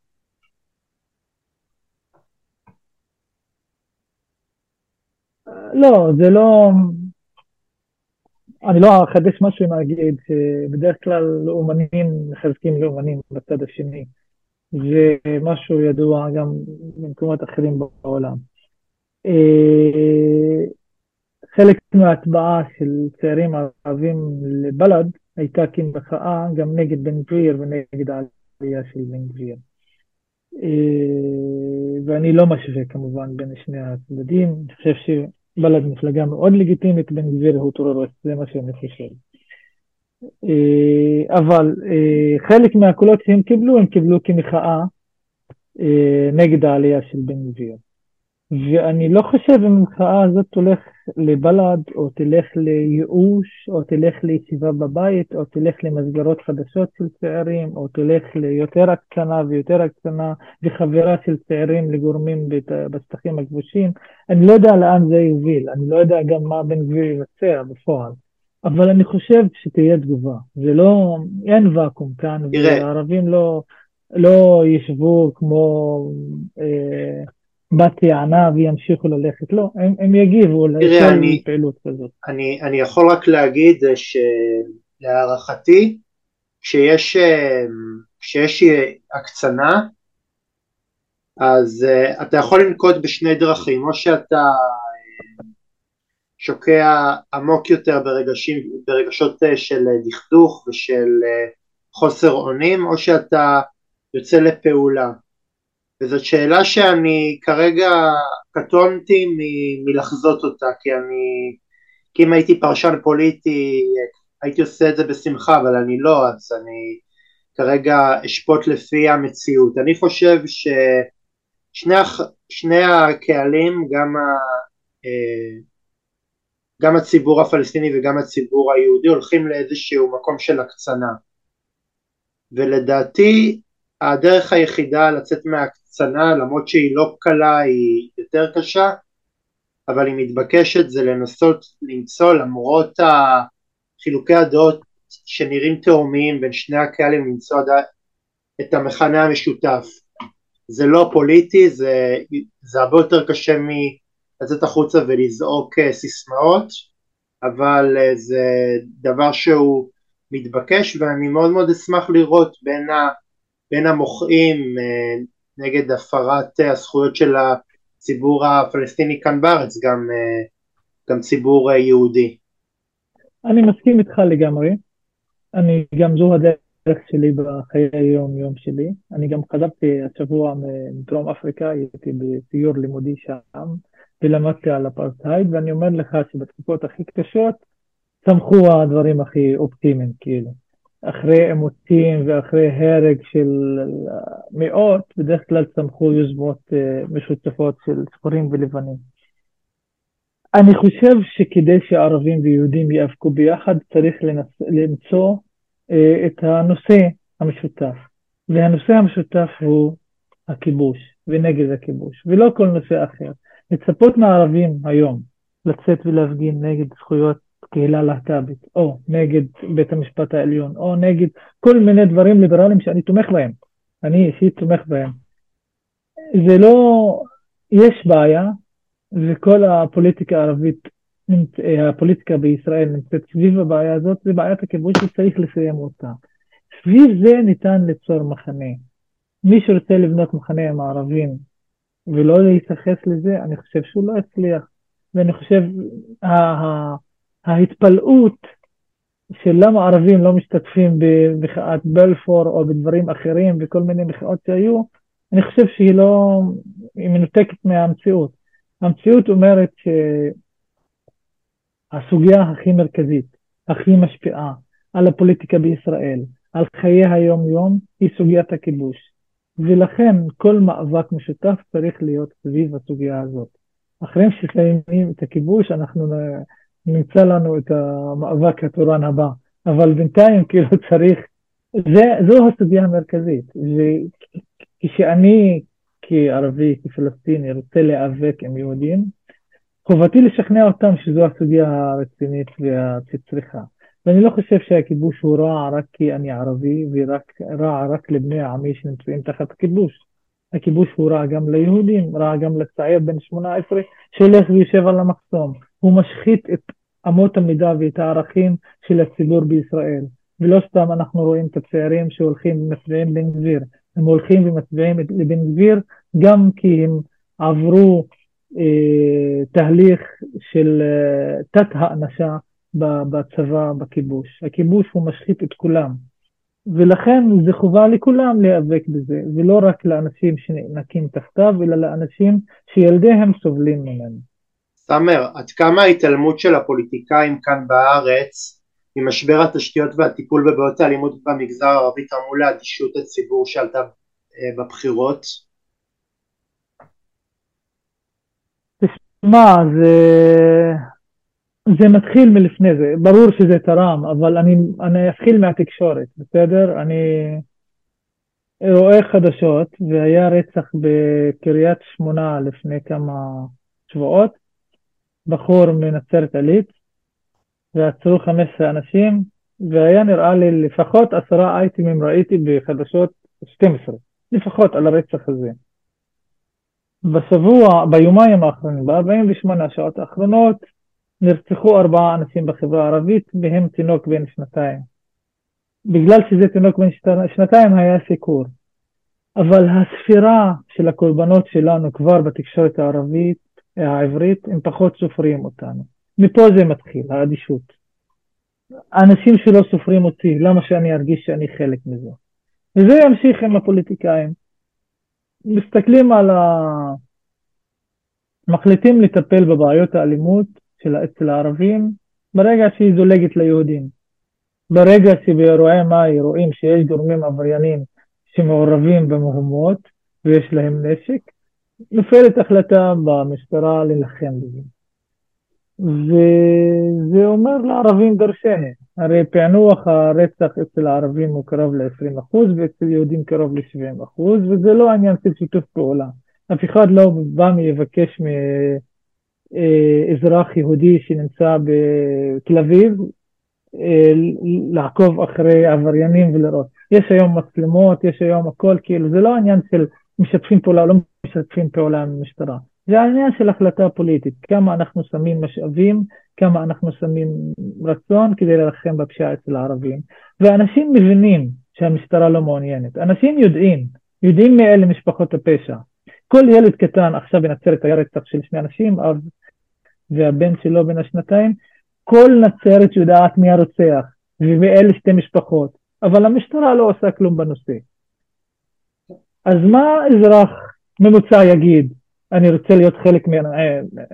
לא, זה לא... אני לא אחדש משהו אם אגיד שבדרך כלל לאומנים מחזקים לאומנים בצד השני. זה משהו ידוע גם במקומות אחרים בעולם. אה, חלק מההטבעה של צעירים ערבים לבל"ד הייתה כמחאה גם נגד בן גביר ונגד העלייה של בן גביר. אה, ואני לא משווה כמובן בין שני הצדדים, אני חושב שבל"ד מפלגה מאוד לגיטימית, בן גביר הוא טרוריסט, זה מה שאני חושב. אה, אבל חלק מהקולות שהם קיבלו, הם קיבלו כמחאה נגד העלייה של בן גביר. ואני לא חושב אם המחאה הזאת תלך לבל"ד, או תלך לייאוש, או תלך לישיבה בבית, או תלך למסגרות חדשות של צעירים, או תלך ליותר הקצנה ויותר הקצנה, וחברה של צעירים לגורמים בשטחים הכבושים. אני לא יודע לאן זה יוביל, אני לא יודע גם מה בן גביר יבצע בפועל. אבל אני חושב שתהיה תגובה. זה לא, אין ואקום כאן, והערבים לא, לא ישבו כמו... אה, בת יענה וימשיכו ללכת, לא, הם, הם יגיבו לפעילות כזאת. אני, אני יכול רק להגיד שלהערכתי, כשיש, כשיש הקצנה, אז uh, אתה יכול לנקוט בשני דרכים, או שאתה uh, שוקע עמוק יותר ברגשים, ברגשות uh, של דכדוך ושל uh, חוסר אונים, או שאתה יוצא לפעולה. וזאת שאלה שאני כרגע קטונתי מלחזות אותה, כי אני, כי אם הייתי פרשן פוליטי הייתי עושה את זה בשמחה, אבל אני לא, אז אני כרגע אשפוט לפי המציאות. אני חושב ששני הקהלים, גם, ה, אה, גם הציבור הפלסטיני וגם הציבור היהודי, הולכים לאיזשהו מקום של הקצנה. ולדעתי הדרך היחידה לצאת מהקצנה למרות שהיא לא קלה היא יותר קשה אבל היא מתבקשת זה לנסות למצוא למרות חילוקי הדעות שנראים תאומיים בין שני הקהלים למצוא את המכנה המשותף. זה לא פוליטי זה, זה הרבה יותר קשה מלצאת החוצה ולזעוק אה, סיסמאות אבל אה, זה דבר שהוא מתבקש ואני מאוד מאוד אשמח לראות בין ה... בין המוחים אה, נגד הפרת אה, הזכויות של הציבור הפלסטיני כאן בארץ, גם, אה, גם ציבור יהודי. אני מסכים איתך לגמרי, אני גם זו הדרך שלי בחיי היום יום שלי, אני גם חזרתי השבוע מדרום אפריקה, הייתי בסיור לימודי שם ולמדתי על אפרטהייד ואני אומר לך שבתקופות הכי קשות צמחו הדברים הכי אופטימיים כאילו. אחרי עימותים ואחרי הרג של מאות, בדרך כלל צמחו יוזמות אה, משותפות של שחורים ולבנים. אני חושב שכדי שערבים ויהודים יאבקו ביחד צריך לנס... למצוא אה, את הנושא המשותף, והנושא המשותף הוא הכיבוש ונגד הכיבוש, ולא כל נושא אחר. לצפות מהערבים היום לצאת ולהפגין נגד זכויות קהילה להט"בית, או נגד בית המשפט העליון, או נגד כל מיני דברים ליברליים שאני תומך בהם. אני אישית תומך בהם. זה לא, יש בעיה, וכל הפוליטיקה הערבית, הפוליטיקה בישראל נמצאת סביב הבעיה הזאת, זה בעיית הכיבוש שצריך לסיים אותה. סביב זה ניתן ליצור מחנה. מי שרוצה לבנות מחנה עם הערבים ולא להתייחס לזה, אני חושב שהוא לא יצליח. ואני חושב, ההתפלאות של למה ערבים לא משתתפים במחאת בלפור או בדברים אחרים וכל מיני מחאות שהיו, אני חושב שהיא לא, היא מנותקת מהמציאות. המציאות אומרת שהסוגיה הכי מרכזית, הכי משפיעה על הפוליטיקה בישראל, על חיי היום-יום, היא סוגיית הכיבוש. ולכן כל מאבק משותף צריך להיות סביב הסוגיה הזאת. אחרי שסיימים את הכיבוש, אנחנו נמצא לנו את המאבק התורן הבא. אבל בינתיים כאילו צריך, זה, זו הסוגיה המרכזית. וכשאני כערבי, כפלסטיני, רוצה להיאבק עם יהודים, חובתי לשכנע אותם שזו הסוגיה הרצינית והצריכה. ואני לא חושב שהכיבוש הוא רע רק כי אני ערבי ורע רק לבני עמי שנמצאים תחת הכיבוש. הכיבוש הוא רע גם ליהודים, רע גם לצעיר בן 18 שהולך ויושב על המחסום. הוא משחית את אמות המידה ואת הערכים של הציבור בישראל. ולא סתם אנחנו רואים את הצעירים שהולכים ומצביעים בן גביר. הם הולכים ומצביעים לבן גביר גם כי הם עברו אה, תהליך של אה, תת-האנשה בצבא, בכיבוש. הכיבוש הוא משחית את כולם. ולכן זה חובה לכולם להיאבק בזה, ולא רק לאנשים שנאנקים תחתיו, אלא לאנשים שילדיהם סובלים ממנו. סאמר, עד כמה ההתעלמות של הפוליטיקאים כאן בארץ ממשבר התשתיות והטיפול בבעיות האלימות במגזר הערבי תרמו לאדישות הציבור שעלתה אה, בבחירות? תשמע, זה, זה מתחיל מלפני זה, ברור שזה תרם, אבל אני, אני אתחיל מהתקשורת, בסדר? אני רואה חדשות והיה רצח בקריית שמונה לפני כמה שבועות, בחור מנצרת עילית, ועצרו 15 אנשים, והיה נראה לי לפחות עשרה אייטמים ראיתי בחדשות 12, לפחות על הרצח הזה. בשבוע, ביומיים האחרונים, ב-48 השעות האחרונות, נרצחו ארבעה אנשים בחברה הערבית, מהם תינוק בן שנתיים. בגלל שזה תינוק בן שנתיים היה סיקור. אבל הספירה של הקורבנות שלנו כבר בתקשורת הערבית העברית, הם פחות סופרים אותנו. מפה זה מתחיל, האדישות. אנשים שלא סופרים אותי, למה שאני ארגיש שאני חלק מזה? וזה ימשיך עם הפוליטיקאים. מסתכלים על ה... מחליטים לטפל בבעיות האלימות של אצל הערבים ברגע שהיא זולגת ליהודים. ברגע שבאירועי מאי רואים שיש גורמים עבריינים שמעורבים במהומות ויש להם נשק, נופלת החלטה במשטרה להילחם בזה. וזה אומר לערבים דרשני, הרי פענוח הרצח אצל הערבים הוא קרוב ל-20% ואצל יהודים קרוב ל-70% וזה לא עניין של שיתוף פעולה. אף אחד לא בא ויבקש מאזרח יהודי שנמצא בתל אביב אה, לעקוב אחרי עבריינים ולראות. יש היום מצלמות, יש היום הכל, כאילו זה לא עניין של משתפים פעולה או לא משתפים פעולה עם המשטרה. זה העניין של החלטה פוליטית, כמה אנחנו שמים משאבים, כמה אנחנו שמים רצון כדי לרחם בפשיעה אצל הערבים. ואנשים מבינים שהמשטרה לא מעוניינת, אנשים יודעים, יודעים מי אלה משפחות הפשע. כל ילד קטן עכשיו בנצרת היה רצח של שני אנשים, אב והבן שלו בן השנתיים, כל נצרת יודעת מי הרוצח ומי אלה שתי משפחות, אבל המשטרה לא עושה כלום בנושא. אז מה אזרח ממוצע יגיד, אני רוצה להיות חלק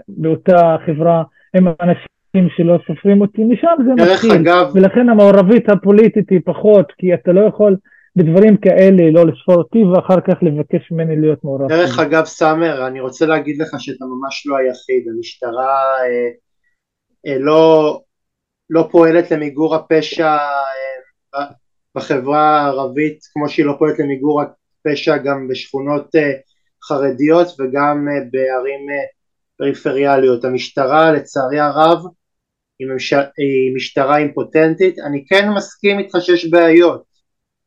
באותה חברה עם אנשים שלא סופרים אותי, משם זה מתחיל. אגב... ולכן המעורבית הפוליטית היא פחות, כי אתה לא יכול בדברים כאלה לא לספור אותי ואחר כך לבקש ממני להיות מעורב. דרך אגב, סאמר, אני רוצה להגיד לך שאתה ממש לא היחיד, המשטרה אה, אה, לא, לא פועלת למיגור הפשע אה, בחברה הערבית כמו שהיא לא פועלת למיגור פשע גם בשכונות אה, חרדיות וגם אה, בערים אה, פריפריאליות. המשטרה לצערי הרב היא, משטרה אימפוטנטית. אני כן מסכים איתך שיש בעיות.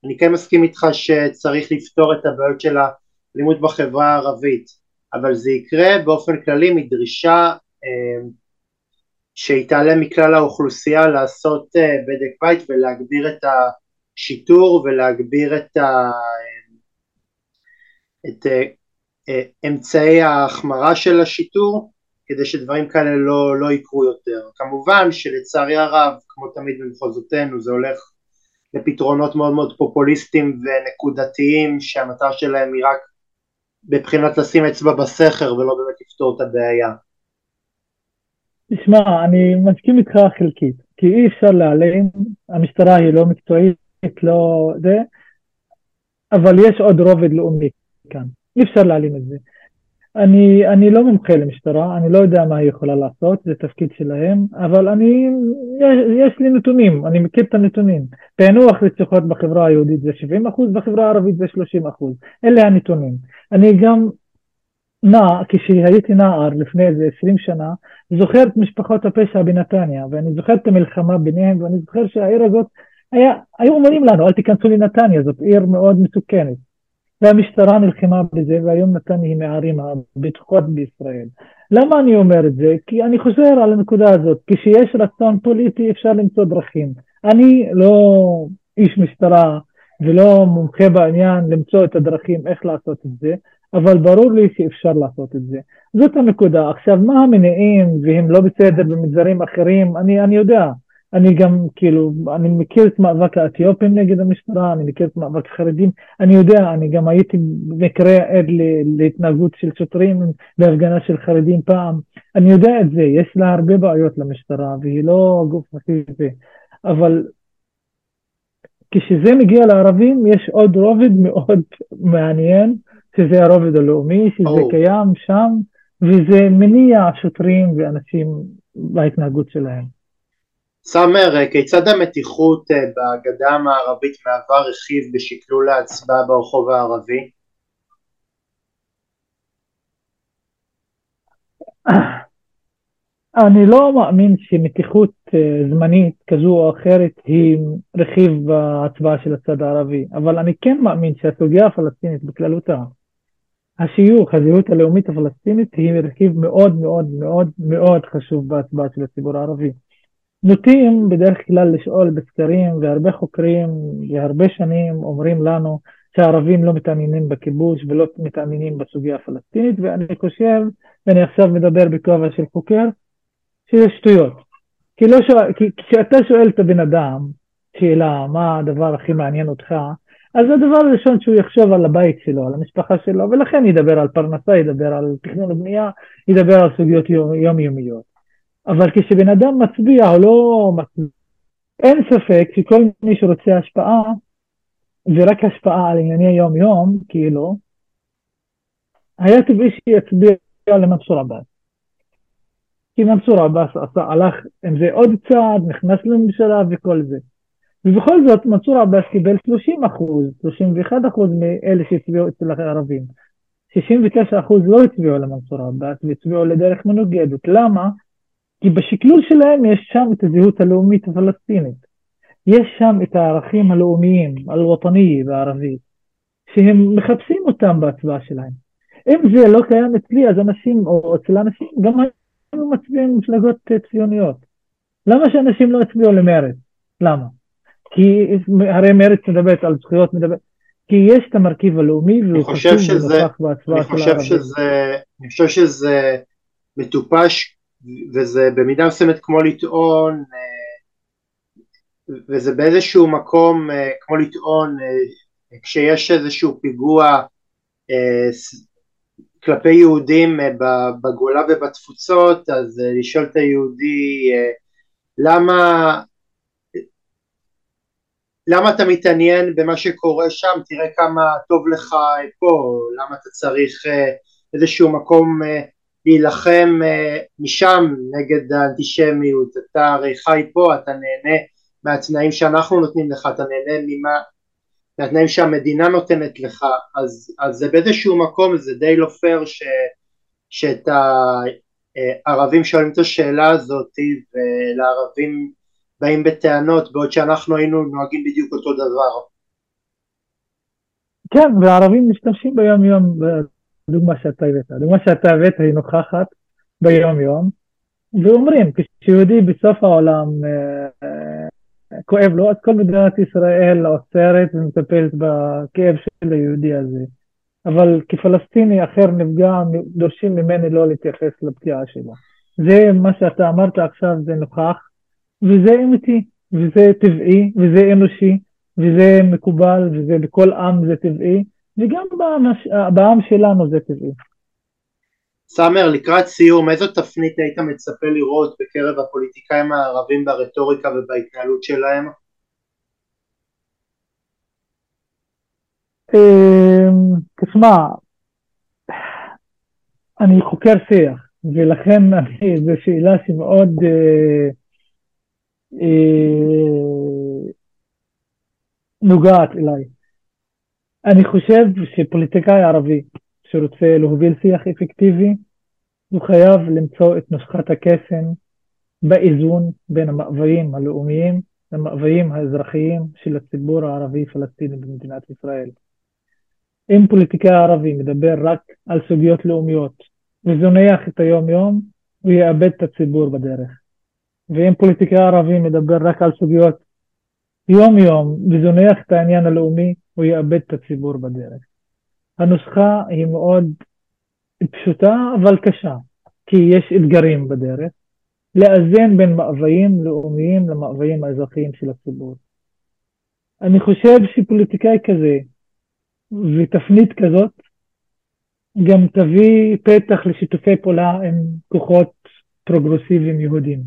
אני כן מסכים איתך שצריך לפתור את הבעיות של האלימות בחברה הערבית, אבל זה יקרה באופן כללי מדרישה שיתעלם מכלל האוכלוסייה לעשות בדק בית ולהגביר את השיטור ולהגביר את ה... את אה, אה, אמצעי ההחמרה של השיטור כדי שדברים כאלה לא, לא יקרו יותר. כמובן שלצערי הרב, כמו תמיד במחוזותינו, זה הולך לפתרונות מאוד מאוד פופוליסטיים ונקודתיים שהמטרה שלהם היא רק בבחינת לשים אצבע בסכר ולא באמת לפתור את הבעיה. תשמע, אני מסכים איתך חלקית, כי אי אפשר להעלים, המשטרה היא לא מקצועית, לא זה, אבל יש עוד רובד לאומי כאן, אי אפשר להעלים את זה. אני, אני לא מומחה למשטרה, אני לא יודע מה היא יכולה לעשות, זה תפקיד שלהם, אבל אני, יש, יש לי נתונים, אני מכיר את הנתונים. פענוח רציחות בחברה היהודית זה 70 אחוז, בחברה הערבית זה 30 אחוז. אלה הנתונים. אני גם נע, כשהייתי נער לפני איזה 20 שנה, זוכר את משפחות הפשע בנתניה, ואני זוכר את המלחמה ביניהם, ואני זוכר שהעיר הזאת, היה, היו אומרים לנו, אל תיכנסו לנתניה, זאת עיר מאוד מסוכנת. והמשטרה נלחמה בזה, והיום נתניה היא מהערים הבטוחות בישראל. למה אני אומר את זה? כי אני חוזר על הנקודה הזאת, כשיש רצון פוליטי אפשר למצוא דרכים. אני לא איש משטרה ולא מומחה בעניין למצוא את הדרכים איך לעשות את זה, אבל ברור לי שאפשר לעשות את זה. זאת הנקודה. עכשיו, מה המניעים והם לא בסדר במגזרים אחרים, אני, אני יודע. אני גם, כאילו, אני מכיר את מאבק האתיופים נגד המשטרה, אני מכיר את מאבק החרדים, אני יודע, אני גם הייתי במקרה עד להתנהגות של שוטרים בהפגנה של חרדים פעם, אני יודע את זה, יש לה הרבה בעיות למשטרה, והיא לא גוף זה, אבל כשזה מגיע לערבים, יש עוד רובד מאוד מעניין, שזה הרובד הלאומי, שזה oh. קיים שם, וזה מניע שוטרים ואנשים בהתנהגות שלהם. סאמר, כיצד המתיחות אה, בגדה המערבית מהווה רכיב בשקלול ההצבעה ברחוב הערבי? אני לא מאמין שמתיחות אה, זמנית כזו או אחרת היא רכיב בהצבעה של הצד הערבי, אבל אני כן מאמין שהסוגיה הפלסטינית בכללותה, השיוך, הזהות הלאומית הפלסטינית היא רכיב מאוד מאוד מאוד מאוד חשוב בהצבעה של הציבור הערבי. נוטים בדרך כלל לשאול בסקרים, והרבה חוקרים והרבה שנים אומרים לנו שהערבים לא מתעניינים בכיבוש ולא מתעניינים בסוגיה הפלסטינית, ואני חושב, ואני עכשיו מדבר בכובע של חוקר, שזה שטויות. כי, לא שואל, כי כשאתה שואל את הבן אדם שאלה, מה הדבר הכי מעניין אותך, אז הדבר הראשון שהוא יחשוב על הבית שלו, על המשפחה שלו, ולכן ידבר על פרנסה, ידבר על תכנון ובנייה, ידבר על סוגיות יומיומיות. אבל כשבן אדם מצביע או לא מצביע, אין ספק שכל מי שרוצה השפעה, ורק השפעה על ענייני יום-יום, כאילו, היה טבעי שיצביע למנסור עבאס. כי מנסור עבאס עשה, הלך עם זה עוד צעד, נכנס לממשלה וכל זה. ובכל זאת מנסור עבאס קיבל 30 אחוז, 31 אחוז מאלה שהצביעו אצל הערבים. 69 אחוז לא הצביעו למנסור עבאס והצביעו לדרך מנוגדת. למה? כי בשקלול שלהם יש שם את הזהות הלאומית הפלסטינית. יש שם את הערכים הלאומיים, הלווטני בערבית, שהם מחפשים אותם בהצבעה שלהם. אם זה לא קיים אצלי, אז אנשים, או אצל אנשים, גם היו מצביעים מפלגות ציוניות. למה שאנשים לא יצביעו למרצ? למה? כי הרי מרצ מדברת על זכויות, מדברת... כי יש את המרכיב הלאומי והוא חשוב ונוכח בהצבעה של הערבים. אני חושב שזה מטופש וזה במידה מסוימת כמו לטעון, אה, וזה באיזשהו מקום אה, כמו לטעון אה, כשיש איזשהו פיגוע כלפי יהודים בגולה ובתפוצות, אז לשאול את היהודי למה למה אתה מתעניין במה שקורה שם, תראה כמה טוב לך פה, למה אתה צריך איזשהו מקום להילחם אה, משם נגד האנטישמיות, אתה הרי חי פה, אתה נהנה מהתנאים שאנחנו נותנים לך, אתה נהנה ממה, מהתנאים שהמדינה נותנת לך, אז, אז זה באיזשהו מקום, זה די לא פייר ש, שאת הערבים שואלים את השאלה הזאת ולערבים באים בטענות בעוד שאנחנו היינו נוהגים בדיוק אותו דבר. כן, והערבים משתמשים ביום יום הדוגמה שאתה הבאת. הדוגמה שאתה הבאת היא נוכחת ביום יום, ואומרים, כשיהודי בסוף העולם אה, אה, כואב לו, אז כל מדינת ישראל עוצרת ומטפלת בכאב של היהודי הזה. אבל כפלסטיני אחר נפגע, דורשים ממני לא להתייחס לפגיעה שלו. זה מה שאתה אמרת עכשיו, זה נוכח, וזה אמיתי, וזה טבעי, וזה אנושי, וזה מקובל, וזה בכל עם זה טבעי, וגם בעם שלנו זה טבעי. סאמר, לקראת סיום, איזו תפנית היית מצפה לראות בקרב הפוליטיקאים הערבים ברטוריקה ובהתנהלות שלהם? אמ, תשמע, אני חוקר שיח, ולכן <laughs> זו שאלה שמאוד אה, אה, נוגעת אליי. אני חושב שפוליטיקאי ערבי שרוצה להוביל שיח אפקטיבי, הוא חייב למצוא את נוסחת הקסם באיזון בין המאוויים הלאומיים למאוויים האזרחיים של הציבור הערבי-פלסטיני במדינת ישראל. אם פוליטיקאי ערבי מדבר רק על סוגיות לאומיות וזונח את היום-יום, הוא יאבד את הציבור בדרך. ואם פוליטיקאי ערבי מדבר רק על סוגיות יום-יום וזונח את העניין הלאומי, הוא יאבד את הציבור בדרך. הנוסחה היא מאוד פשוטה אבל קשה, כי יש אתגרים בדרך, לאזן בין מאוויים לאומיים למאוויים האזרחיים של הציבור. אני חושב שפוליטיקאי כזה ותפנית כזאת גם תביא פתח לשיתופי פעולה עם כוחות פרוגרסיביים יהודים.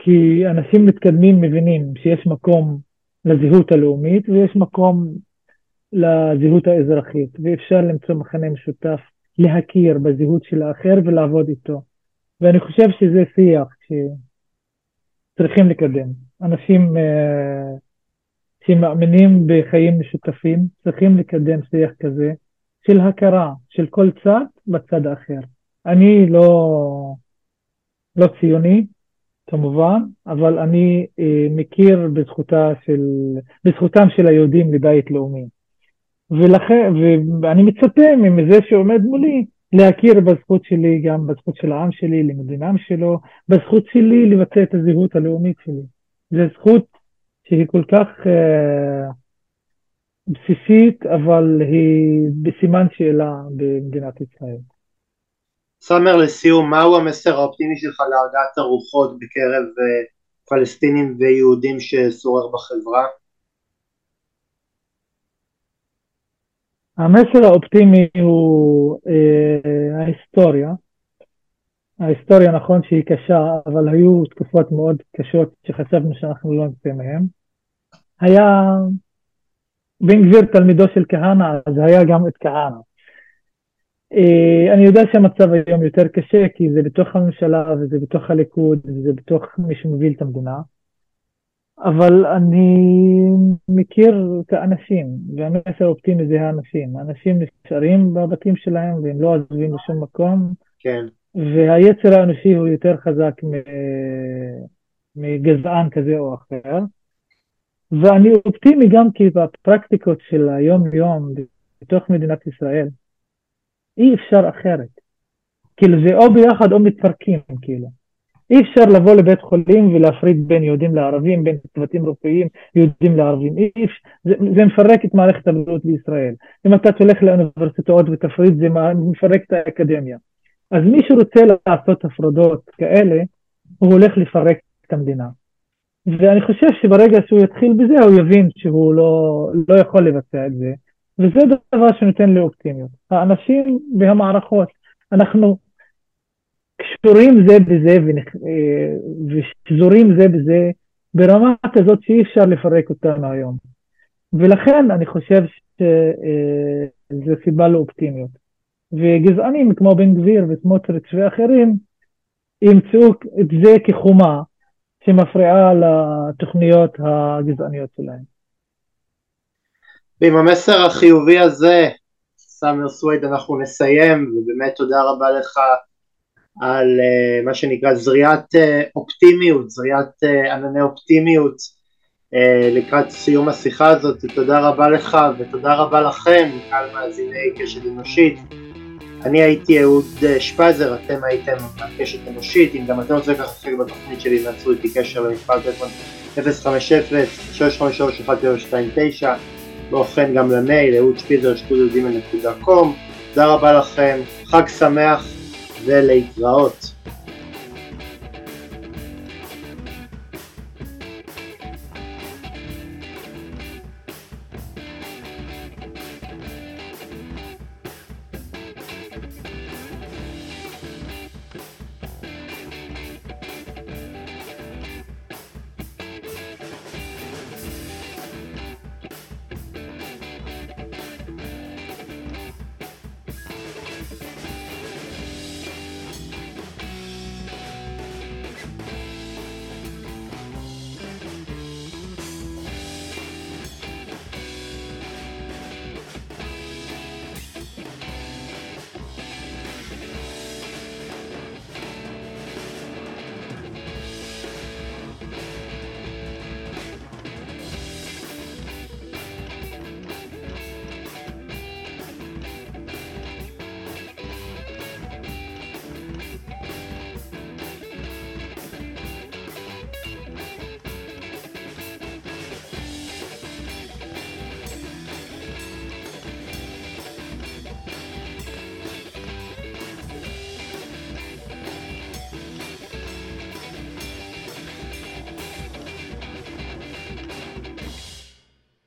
כי אנשים מתקדמים מבינים שיש מקום לזהות הלאומית ויש מקום לזהות האזרחית, ואפשר למצוא מכנה משותף, להכיר בזהות של האחר ולעבוד איתו. ואני חושב שזה שיח שצריכים לקדם. אנשים uh, שמאמינים בחיים משותפים צריכים לקדם שיח כזה של הכרה של כל צד בצד האחר. אני לא, לא ציוני, כמובן, אבל אני uh, מכיר בזכותה של, בזכותם של היהודים לבית לאומי. ולכן, ואני מצפה מזה שעומד מולי להכיר בזכות שלי, גם בזכות של העם שלי, למדינם שלו, בזכות שלי לבטא את הזהות הלאומית שלי. זו זכות שהיא כל כך uh, בסיסית, אבל היא בסימן שאלה במדינת ישראל. סאמר, לסיום, מהו המסר האופטימי שלך להרגעת הרוחות בקרב uh, פלסטינים ויהודים ששורר בחברה? המסר האופטימי הוא אה, ההיסטוריה. ההיסטוריה נכון שהיא קשה, אבל היו תקופות מאוד קשות שחשבנו שאנחנו לא נצא מהן. היה בן גביר תלמידו של כהנא, אז היה גם את כהנא. אה, אני יודע שהמצב היום יותר קשה, כי זה בתוך הממשלה וזה בתוך הליכוד וזה בתוך מי שמוביל את המדינה. אבל אני מכיר את האנשים, והמסר האופטימי זה האנשים. האנשים נשארים בבתים שלהם והם לא עוזבים לשום מקום. כן. והיצר האנושי הוא יותר חזק מגזען כזה או אחר. ואני אופטימי גם כי בפרקטיקות של היום-יום בתוך מדינת ישראל, אי אפשר אחרת. כאילו זה או ביחד או מתפרקים, כאילו. אי אפשר לבוא לבית חולים ולהפריד בין יהודים לערבים, בין צוותים רפואיים, יהודים לערבים. אי אפשר, זה, זה מפרק את מערכת הבריאות בישראל. אם אתה תלך לאוניברסיטאות ותפריד, זה מפרק את האקדמיה. אז מי שרוצה לעשות הפרדות כאלה, הוא הולך לפרק את המדינה. ואני חושב שברגע שהוא יתחיל בזה, הוא יבין שהוא לא, לא יכול לבצע את זה. וזה דבר שנותן לי אופטימיות. האנשים והמערכות, אנחנו קשורים זה בזה אה, ושזורים זה בזה ברמה כזאת שאי אפשר לפרק אותנו היום. ולכן אני חושב שזו אה, סיבה לאופטימיות. וגזענים כמו בן גביר וסמוטריץ' ואחרים ימצאו את זה כחומה שמפריעה לתוכניות הגזעניות שלהם. ועם המסר החיובי הזה, סאמר סווייד, אנחנו נסיים, ובאמת תודה רבה לך על uh, מה שנקרא זריעת uh, אופטימיות, זריעת uh, ענני אופטימיות uh, לקראת סיום השיחה הזאת, תודה רבה לך ותודה רבה לכם, קהל מאזיני קשת אנושית. אני הייתי אהוד שפייזר, אתם הייתם על קשת אנושית, אם גם אתם רוצים לקחת חלק בתוכנית שלי, נעצרו איתי קשר במספר טלפון 050-653-1029, באופן גם למייל, אהוד שפיזר, שטודל.קום. תודה רבה לכם, חג שמח ולהתראות.